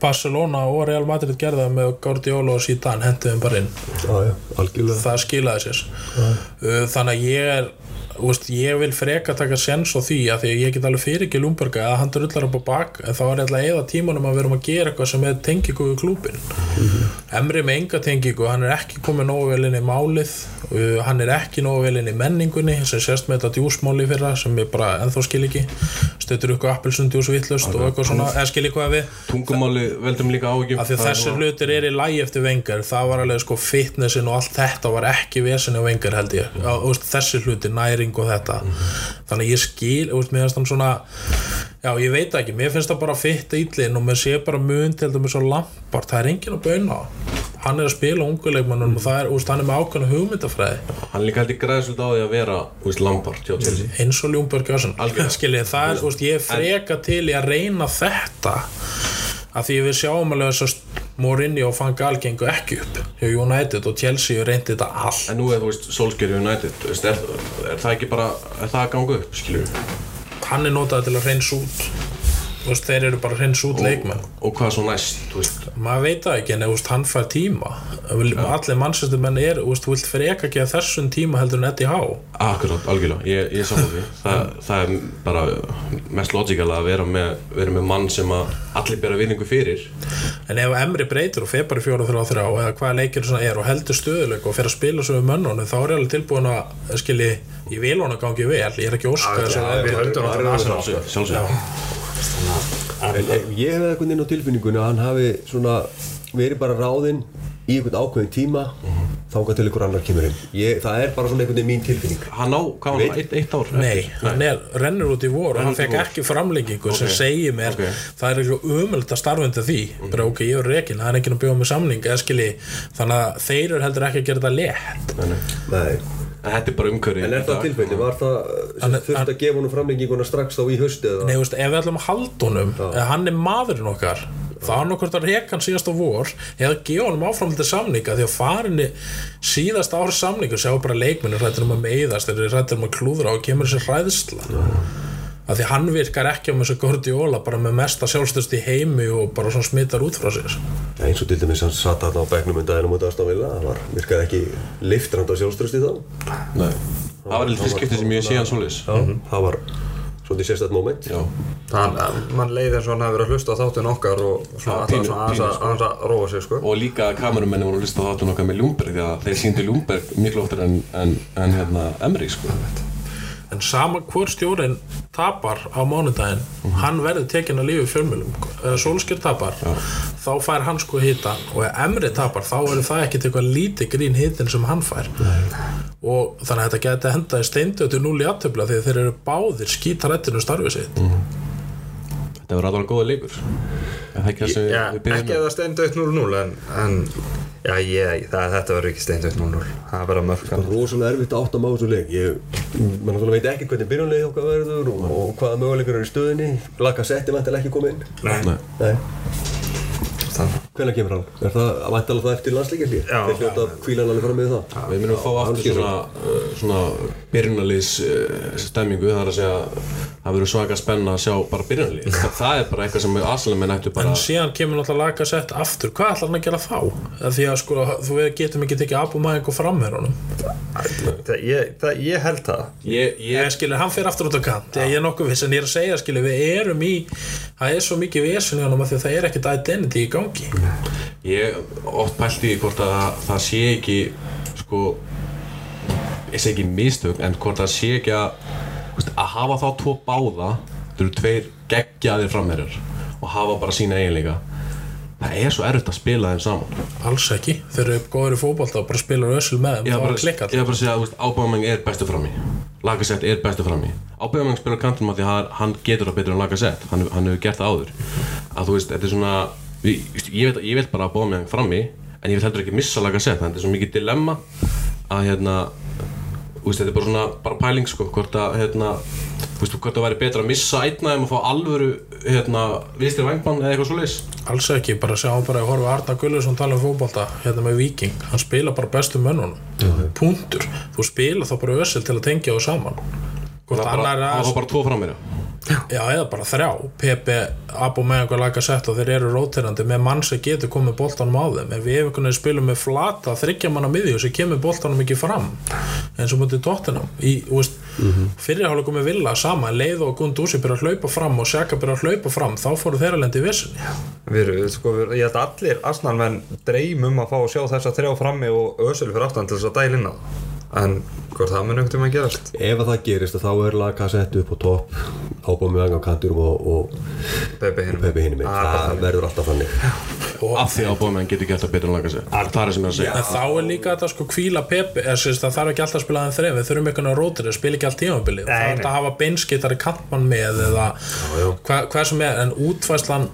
Barcelona og Real Madrid gerða það með Guardiola og Zidane hendiðum bara inn. Já, já, algjörlega. Það skilaði sér. Uh, þannig að ég er veist, ég vil freka taka sens á því að því að ég get alveg fyrir ekki Lúmberga að hann drullar upp á bak en þá er alltaf eða tímanum að við erum að gera eitthvað sem er tengingu við klúbin Emri með enga tengingu, hann er ekki komið nógu vel inn í málið uh, hann er ekki nógu vel inn í menningunni sem sést með þetta djúsmáli í fyrra sem ég bara ennþá skil ekki. Stöður ykkur appelsund djús vittlust og eitthvað svona, eða skil ekki hvað við? Tungumáli veldum líka að þessir hlutir er í lægi eftir vengar það var alveg sko fitnessin og allt þetta var ekki vesin á vengar held ég. Mm. þessir hlutir, næring og þetta. Þannig að ég skil, veist, mér finnst hann svona já, ég veit ekki, mér finnst það bara fitt ítlinn og mér sé bara mun til með svo lampart, það er enginn að bauna á. hann. Er að spila unguleikmannum og það er, veist, hann er með ákveðna hugmyndafræði. Hann líka held í græðsvöld á því að vera veist, Lampard eins og Ljúmberg Algjörlega. skiljið, það er, ég freka til í að reyna þetta af því við sjáum alveg þess að Mourinho og Van Gaal gengu ekki upp hjá United og Chelsea reyndi þetta allt. En nú er þú veist Solskjaer í United er, er það ekki bara, er það að ganga upp skilju hann er notað til að reyns út þú veist, þeir eru bara að reyns út leikmenn. og hvað svo næst, þú veist? Maður veit það ekki en þú veist, hann fær tíma. Allir mannsæstu menn er þú veist, þú vilt freka ekki að þessum tíma heldur en Eddie Howe. Akkurát, algjörlega, ég, ég saman því. *laughs* Þa, það er bara mest logíkala að vera með, vera með mann sem að allir bera vinningu fyrir. En ef Emri breytir og fer bara í fjóra þrjá þrjá eða hvaða leikir svona er og heldur stöðuleik og fer að spila svo við mönnunum þá er ég alveg tilbúin að skilji, ég vil hún að gangi vel. Ég er ekki óska þess að við höldum það er náttúrulega alveg Arsenal. sjálfsög En, en ég hef eitthvað inn á tilfinningunni að hann hafi svona verið bara ráðinn í einhvern ákveðin tíma þangað til einhver annar kemur inn ég, það er bara svona einhvern veginn mín tilfinning Hann á, hvað var hann, eitt, eitt ár? Nei, eftir? hann er, rennur út í vor og hann fekk ekki framlengingu sem Ok. segir mér Ok. það er eitthvað umöld að starfenda því bara ok, ég er rekin, það er ekki að bjóða með samning eða skilji, þannig að þeir eru heldur ekki að gera þetta létt Nei, nei. En þetta er bara umhverfið en er það tilfelli, var það Hann- þurft hann- að gefa honum framlenginguna strax þá í hausti eða? Nei, veist, ef við ætlum að halda honum ef hann er maðurinn okkar þá er nokkurt að reka hann síðast á vor eða gefa honum áfram til samninga því að farinni síðast ára samningu sjá bara leikminni hrættir um að meiðast eru hrættir um að klúðra og kemur þessi hræðsla að því hann virkar ekki á með þessu Guardiola bara með mesta sjálfstöðst í heimi og bara svona smittar út frá sér. Ja, eins og til dæmis hann satt þarna á bekknum undan ennum út af Aston Villa það var, virkaði ekki liftrand á sjálfströsti þá. Nei. Það var eitthvað skiptið sem ég sé hann svoleiðis. Já, það var svolítið sérstætt moment. Já, Hann, mann leiði eins og hann hefði verið að hlusta á þáttun okkar og svona alltaf svona aðeins að- að róa sig sko. Og líka kamerumenni voru að hlusta á þáttun okkar með Ljúmberg því að þeir síndu Ljúmberg miklu oftar en, en, en hérna Emri sko en sama hvor stjórin tapar á mánudaginn hann verður tekinn að lífi fjölmjölum eða Solskjær tapar þá fær hann sko hitta og ef Emri tapar þá er það ekkert eitthvað lítið grín hitin sem hann fær. Og þannig að þetta geti hendað í steindötu 0 í aftöfla því að þeir eru báðir skítarættinu starfið sitt. Þetta var alveg góða það ekki byrjum ekki að það steindaukt 0-0 en, en já, ég, það, þetta verður ekki steindaukt 0-0 það verður mörg Það var rosalega erfitt að átta máðu svo leik. Ég, mann náttúrulega veit ekki hvernig byrjunlega okkar verður og, og hvaða möguleikar eru í stöðinni Laka setti vantilega ekki komið inn. Nei, Nei. Nei, hvernig kemur hann? Er það vantilega það eftir landsleikjarlíð? Já. Þeir hljóta að kvíla hann alveg fram með það. Við myndum fá aftur svona, svona byrjunarliðs uh, stemmingu það er að segja það verður svaka spenna að sjá bara byrjunarlið. *laughs* Þa, það er bara eitthvað sem aðsælum ættu bara en síðan kemur náttúrulega laga sett aftur. Hvað ætlar hann að gera þá? Eða því að sko þú getum ekki tekið abumæðing og framherunum það, ég, það, ég held það. Ég, ég ég, skilur, hann fer aftur út á kant. Ég er nokkuð viss en ég er að segja skilur við erum í það er svo mikið vesen í honum af því að það er ekkert identity í gangi. Ég oft pælti hvort að það, það sé ekki sko ég segi það að veist, að hafa þá tvo báða það eru tveir geggjaðir framherjar og hafa bara sína eiginleika það er svo erfitt að spila þeim saman. Alls ekki, þeir eru góður í fótbolta og bara spilar össul með þeim Ég þá var klikkað. ég var bara að segja að Ábæðameng er bestu frammi Lagasett er bestu frammi Ábæðameng spilar kantum að því að hann getur það betur en Lagasett hann, hann hefur gert það áður. Að þú veist, þetta er svona við, ég, veit, ég vil bara bóða með hann frammi en ég vil heldur ekki missa laga set þetta er svo mikið dilemma að hérna veist, þetta er bara svona bara pæling sko, hvort að hérna, veist, hvort það væri betra að missa einna um að fá alvöru hérna, vinstri vangmann eða eitthvað svo leis Alls ekki, bara sjáum bara að horfa Arna Gulluðsson tala um fótbolta hérna með Viking hann spila bara bestu mönnunum. Punktur, þú spila þá bara össil til að tengja þú saman. Hvort það annar var er bara tvo frammeira já, eða bara þrjá, Pepe Abo með einhver laga sett og þeir eru róterandi með mann sem getur komið boltanum á þeim. Ef við einhvern veginn spilum með flata þryggja manna miðju sem kemur boltanum ekki fram eins og mútið tóttinam mm -hmm. fyrirháleikum með Villa sama, leið og Gundúsi byrja að hlaupa fram og Sjaka byrja að hlaupa fram, þá fóru þeir að lendi í vissin Við erum, sko, ég held að allir Arsenalmenn dreymum að fá að sjá þessa þrjá frammi og ösulu fyrir aftan til þess að dæla inn á. það. En hvort það mun tíma að gerast? Ef að það gerist að þá er laga sett upp á topp ábámið á kanturum og, og Pepe hinum. Ah, það verður alltaf þannig. Af því að bóða með hann getur gert það betur en laga set það er sem ég er að segja. En þá er líka þetta sko kvíla Pepe eða sérst það þarf ekki alltaf að spila þeim þreim við þurfum einhvern veginn rótir, spila ekki allt tímabilið. Nei, það er þetta að hafa beinskitari kantmann með eða hvað, hvað sem er en útfæslan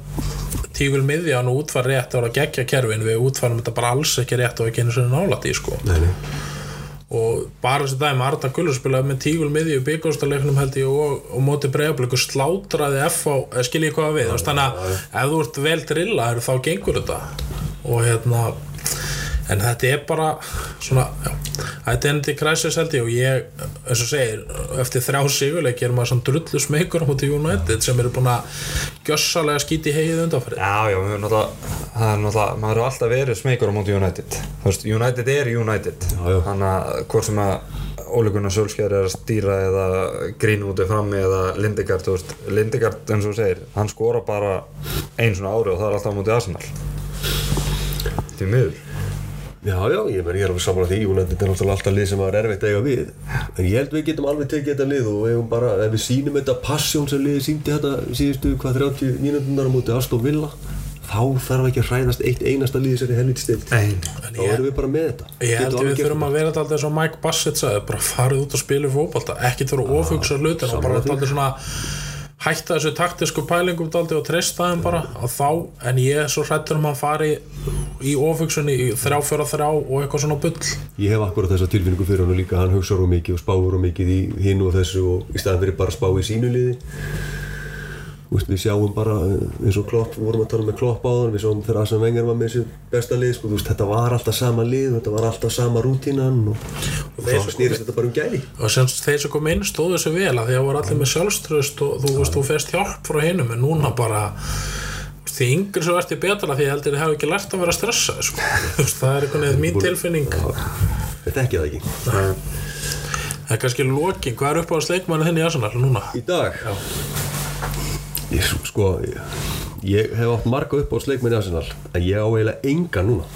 tígul miðjan og útfær rétt og að gegja kerfin við útfærum þetta bara alls ekki rétt og ekki einu sinni nálætt í sko. Nei, nei. Og bara þessi dæmi Arda Gullur spilaði með tígul miðju í byggjóðstaleiknum held ég og, og móti bregðablíku slátraði F á, eða skil ég hvað við. Þannig að ef þú ert vel drillaður þá gengur þetta. Og hérna en þetta er bara svona, já, þetta er endi kræsis held ég og ég, eins og segir eftir þrjá sigurleiki er maður svona drullu smekur á móti United sem eru búin að gjössalega skíti heið undanfærið Já, já, við erum náttúrulega, það er náttúrulega, maður hefur alltaf verið smeykur á móti United. Þú veist, United er United. Þannig að hvort sem að Óli Gunnar Sölskjær er að stýra eða Greenwood er frammi eða Lindegard, Lindegard eins og þú segir, hann skora bara einu svona ári og það er alltaf á móti Arsenal. Því miður. Já, já, ég, meni, ég er alveg saman á því. United er náttúrulega alltaf lið sem var erfitt að eiga við. En ég held við getum alveg tekið þetta lið og eigum bara, ef við sýnum þetta passjón sem liðið sýndi þetta síðustu hvað 30 mínútunar á móti Aston Villa þá þarf ekki að hræðast eitt einasta lið sem er helviti stilt þá erum við bara með þetta. Ég held að við þurfum að vera alltaf eins og Mike Bassett sagði, bara farið út og spila fótbolta, ekki þurfa að ofugsa hlutin og bara alltaf svona hætta þessu taktisku pælingum og treysta þeim bara. Að þá, en ég er svo hrættur um að fari í ofugsunni í þrjá, fjóra, þrjá og eitthvað svona bull. Ég hef akkurat þessa tilfinningu fyrir hann líka, hann hugsaður um mikið og spáur um mikið í hinn og þessu og í staðan fyrir bara að spá í sínu veist, við sjáum bara eh, eins og Klopp, við vorum að tala með Klopp á þann, við sjáum þegar Arsene Wenger var með þessu besta lið, sko, veist, þetta var alltaf sama lið, þetta var alltaf sama rútínan og, og þeir þá snýrist þetta bara um gæði. og sem þeir sem kom inn stóðu þessu vel að því að voru allir með sjálfströst og þú veist, þú fest hjálp frá hinum en núna bara því yngri svo ert ég betra því ég heldur þið hafi ekki lært að vera stressað sko. *laughs* Það er einhvern veginn mín tilfinning Þetta ekki það ekki. það er kannski lokin, hvað er upp á sleikmanni þinn í Arsenal núna? Í dag? Ég, sko, ég, ég hef átt marga upp á sleikminni Arsenal, en ég á eiginlega enga núna.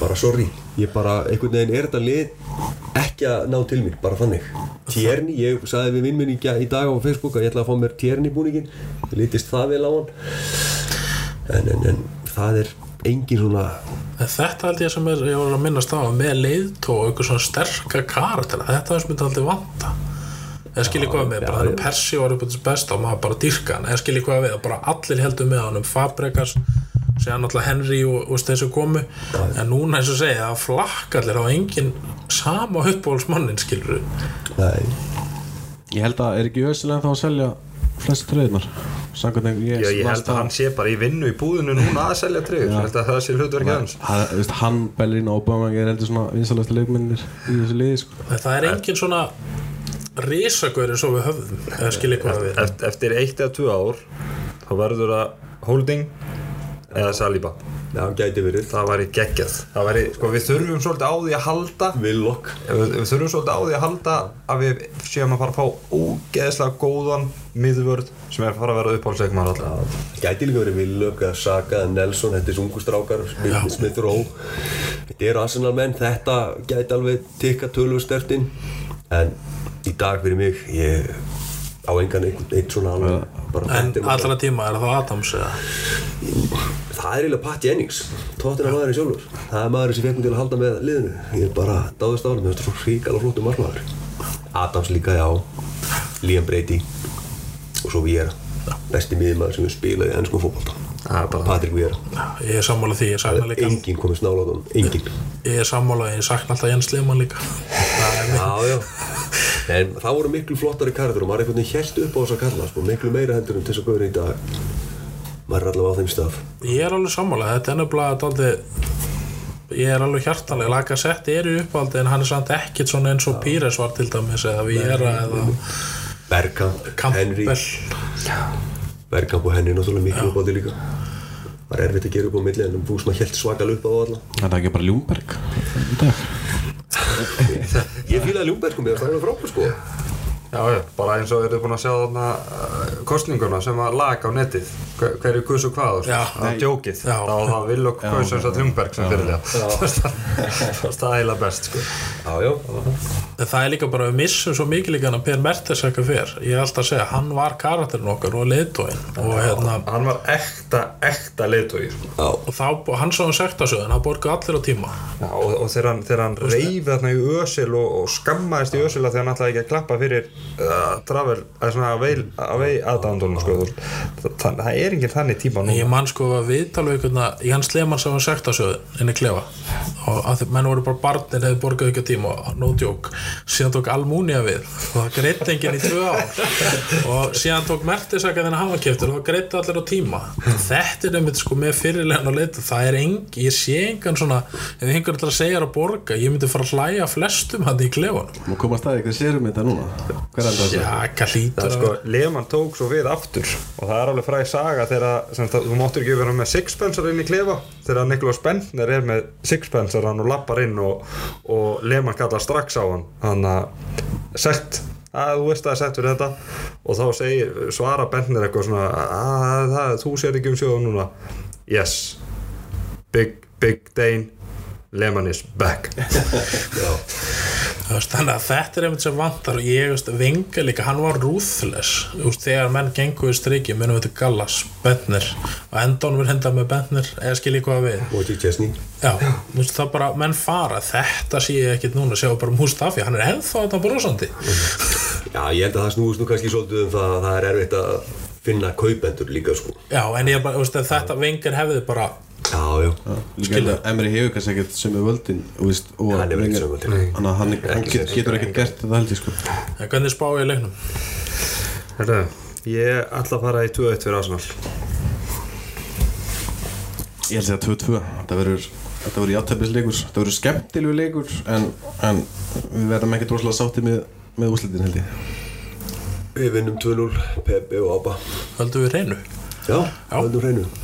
Bara sorry. Ég bara, einhvern veginn er þetta lið ekki að ná til mér, bara þannig. Tjerni, ég sagði við vinn minn í, dag á Facebook að ég ætla að fá mér Tjerni búningin. Ég litist það vel á hann. En, en, en það er engin svona, En Þetta held ég sem er, ég var að minnast á með leiðtó og eitthvað svona sterka karakter þetta er sem myndi aldrei vanta eða skilji hvað við, bara þannig að Persi var upp á þess besta og maður bara dyrka hann, eða skilji hvað við bara allir heldur með honum, Fabregas séðan náttúrulega Henry og, og þessu komu. En núna eins og segja að flakka allir á engin sama uppbólsmannin skilur nei, Ég held að er ekki ösilega þá að selja flest tröðnar ég Já, ég held að hann sé bara í vinnu í búðinu núna að selja treyður. Ég held að það sé hlutverki hans. Hann, hann Bellerín og Aubameyang er heldur svona vinsalegsta leikmennir í þessu liði sko. en það er engin svona risagöður eins og við höfðum eða skilji hvað við Eftir, eftir eitt eða tvö ár þá verður það Holding eða Saliba. já, gæti verið. Það væri geggjað. Það væri, sko, við þurfum svolítið á því að halda Willock. við, við þurfum svolítið á því að halda að við séum að fara að fá ógeðslega góðan miðvörð sem er að fara að vera uppáhaldsleikmar alltaf. Gæti líka verið Willock eða Saka eða Nelson, þetta er sungustrákar, Smith, Rowe. Þetta eru Arsenal menn, þetta gæti alveg tikka tölvu stertinn. En í dag fyrir mig, ég á engan einhvern eitt svona alveg bara en allra tíma er það Adams eða Það er eiginlega Pat Jennings, tóttina maðurinn sjálfur. Það er maðurinn sem fekk mig til að halda með liðinu. Ég er bara dáðist á hann, þetta er svo hríkala flottum margmaður. Adams líka, já. Liam Brady og svo Viera. Besti miðmaður sem við spilaði í ennskum fótbolta. Það er Patrik Víra ég er sammála því, ég sakna líka. enginn komið snála á hann, enginn. Ég er sammála, ég sakna alltaf Jens Lehmann líka. Það er já, já. En það voru miklu flottari karakter og maður einhvern veginn held upp á þess að kalla sko, miklu meira heldur en til þess að góður í dag. Maður er allavega á þeim stað. Ég er alveg sammála, þetta er nefnilega daldi ég er alveg hjartanlega laga sett er í uppáldi en hann er samt ekkit svona eins og Píres var til dæmis eða Viera eða Bergkamp, Henry Campbell Bergkamp og Henry náttúrulega miklu upp á því líka. Það er erfitt að gera upp á milli en þú að held svakal upp á alla. Það er ekki bara Ljúmberg *laughs* ég fílaði Ljúmberg sko, mér það var frábær sko Já, já, bara eins og eru búin að sjá þarna uh, kostninguna sem var lag á netið. Hver, hverju kusu hvað Já. það var djókið, þá var það Will og kusu þess að Ljungberg sem fyrir *laughs* það það er eiginlega best sko. já, já, það er líka bara við missum svo mikið líka hann að Per Mertesacker fyrr ég er alltaf að segja, hann var karakterin okkar og leiðtóin og hérna hann var ekta, ekta leiðtói sko. og þá, hann sá um sektasöðun, hann borgaði allir á tíma. Já, og, og þegar hann, hann reyfi þarna í ösil og, og skammaðist í ösila þegar hann ætlaði ekki að klappa fyrir uh, travel, eða svona að veil að vei aðdándunum sko. það, það, það er enginn þannig tíma ég nú man sko að viðtal við einhvern að Jans Lehmann sá um sektasöðun inn í klefa og að menn voru bara barnir hefði borgað á tíma og no joke. Síðan tók Almunia við og það greitt enginn í tvö ár. Og síðan tók Mertesacker þennan hafa keftur og það greitt allir á tíma. Þetta er einmitt sko með fyrirlegin og leita það er engi, ég sé engan svona ef einhver ætlar að segja að borga ég myndi fara að hlæja flestum hann í klefanum Já, er að sko, Lehmann tók svo við aftur og það er alveg fræg saga þegar þú máttur ekki vera með sixpensar inn í klefa. Þegar Niklas Bentner er með sixpensar hann og lappar inn og, og Lehmann kallar strax á hann. Hann að sett að þú veist að það er sett fyrir þetta. Og þá segir, svara Bentner eitthvað svona að það, þú sér ekki um sjóðum núna. Yes. Big, big Dane Lehmann is back. *laughs* *laughs* Veist, þannig að þetta er einmitt sem vantar og ég veist, Venga líka, hann var ruthless. Veist, þegar menn gengur við striki munum við til Gallas, Bentner og endan við henda með Bentner eða skilji hvað við. Chesney já, þú veist, það bara, menn fara þetta sé ég ekkit núna, sjá bara Mustafi hann er ennþá þetta brosandi. Já, ég held að það snúist nú kannski svolítið um það að það er erfitt að finna kaupendur líka sko. Já, en ég bara, veist, þetta Vengar hefði bara já, já, Líka Emri hefur kannski ekkert sem er völdin Hann hefur ekkert sömu völdin. Þannig að hann, getur ekkert gert þetta held ég sko. En hvernig spá ég leiknum? Herðu, ég ætla að fara í 2-1 fyrir Arsenal. Ég held að segja 2-2 Þetta verður Þetta verður játtöfnisleikur Þetta verður skemmtilegu leikur en, en við verðum ekki droslega sátti með, með úslitin held ég. Við vinnum 2-0 Pepe og Abba. Höldum við reynu já, höldum hreinu. ég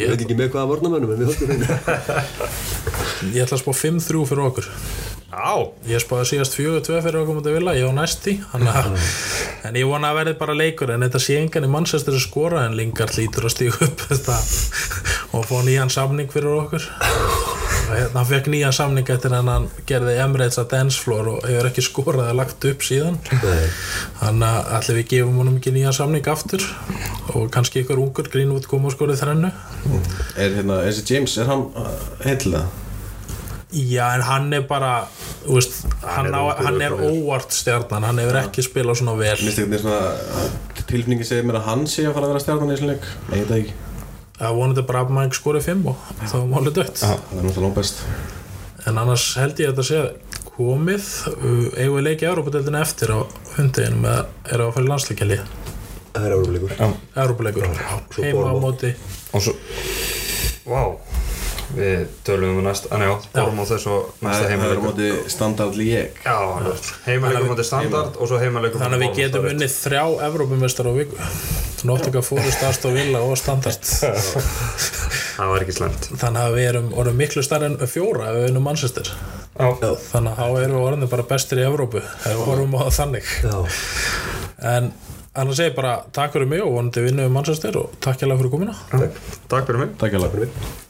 ég, veit ekki með hvaða varnamennum en við höldum hreinu *laughs* ég ætla að spá 5-3 fyrir okkur. Á, Ég spáði síðast fjögur tvö fyrir okkur mútið vilja, ég á næst í þannig að, en ég vona að verði bara leikur en þetta sé engan í Manchester að skora en Lingard lítur að stíga upp *laughs* þetta, og fá nýjan samning fyrir okkur *laughs* hérna, hann fekk nýjan samning eftir en hann gerði Emirates að dance floor og hefur ekki skorað eða lagt upp síðan. Þannig að allir við gefum honum ekki nýjan samning aftur og kannski ykkur ungur Greenwood kom og skorið þrennu. Er hérna, þessi James, er hann uh, heitlega? Já, en hann er bara veist, hann, er hann er góður. óvart stjarnan hann hefur ekki spilað svona vel. Svona tilfningi segir mér að hann sé að fara að vera stjarnan í veit það ekki Það vonandi bara að maður ekki skorið fimm og þá er málið dött. Það er en annars held ég að þetta sé komið. Eigum við leikið Európa-deildina eftir á hundeginu með er að fara í landsleikjali það er Európa-leikur, svo heima á móti. Og svo Vá Við tölum um næst, að já, borum á þess og næsta Það er á heimalegur móti standard lík Já, heimalegur mútið standard og svo heimalegur þannig að við getum unnið þrjá Európa-mestar á viku. Nottinga fórust aðstof villa og standard. Það var ekki slemt þannig að við erum orðin miklu starri en fjóra ef við Manchester. Já, þannig að þá erum við orðin bara bestir í Evrópu ef við horfum á það þannig. Já, en annars segi ég bara takk fyrir mig og vonandi vinnum við Manchester og takk hjá fyrir komuna. Takk fyrir mig. Takk hjá fyrir mig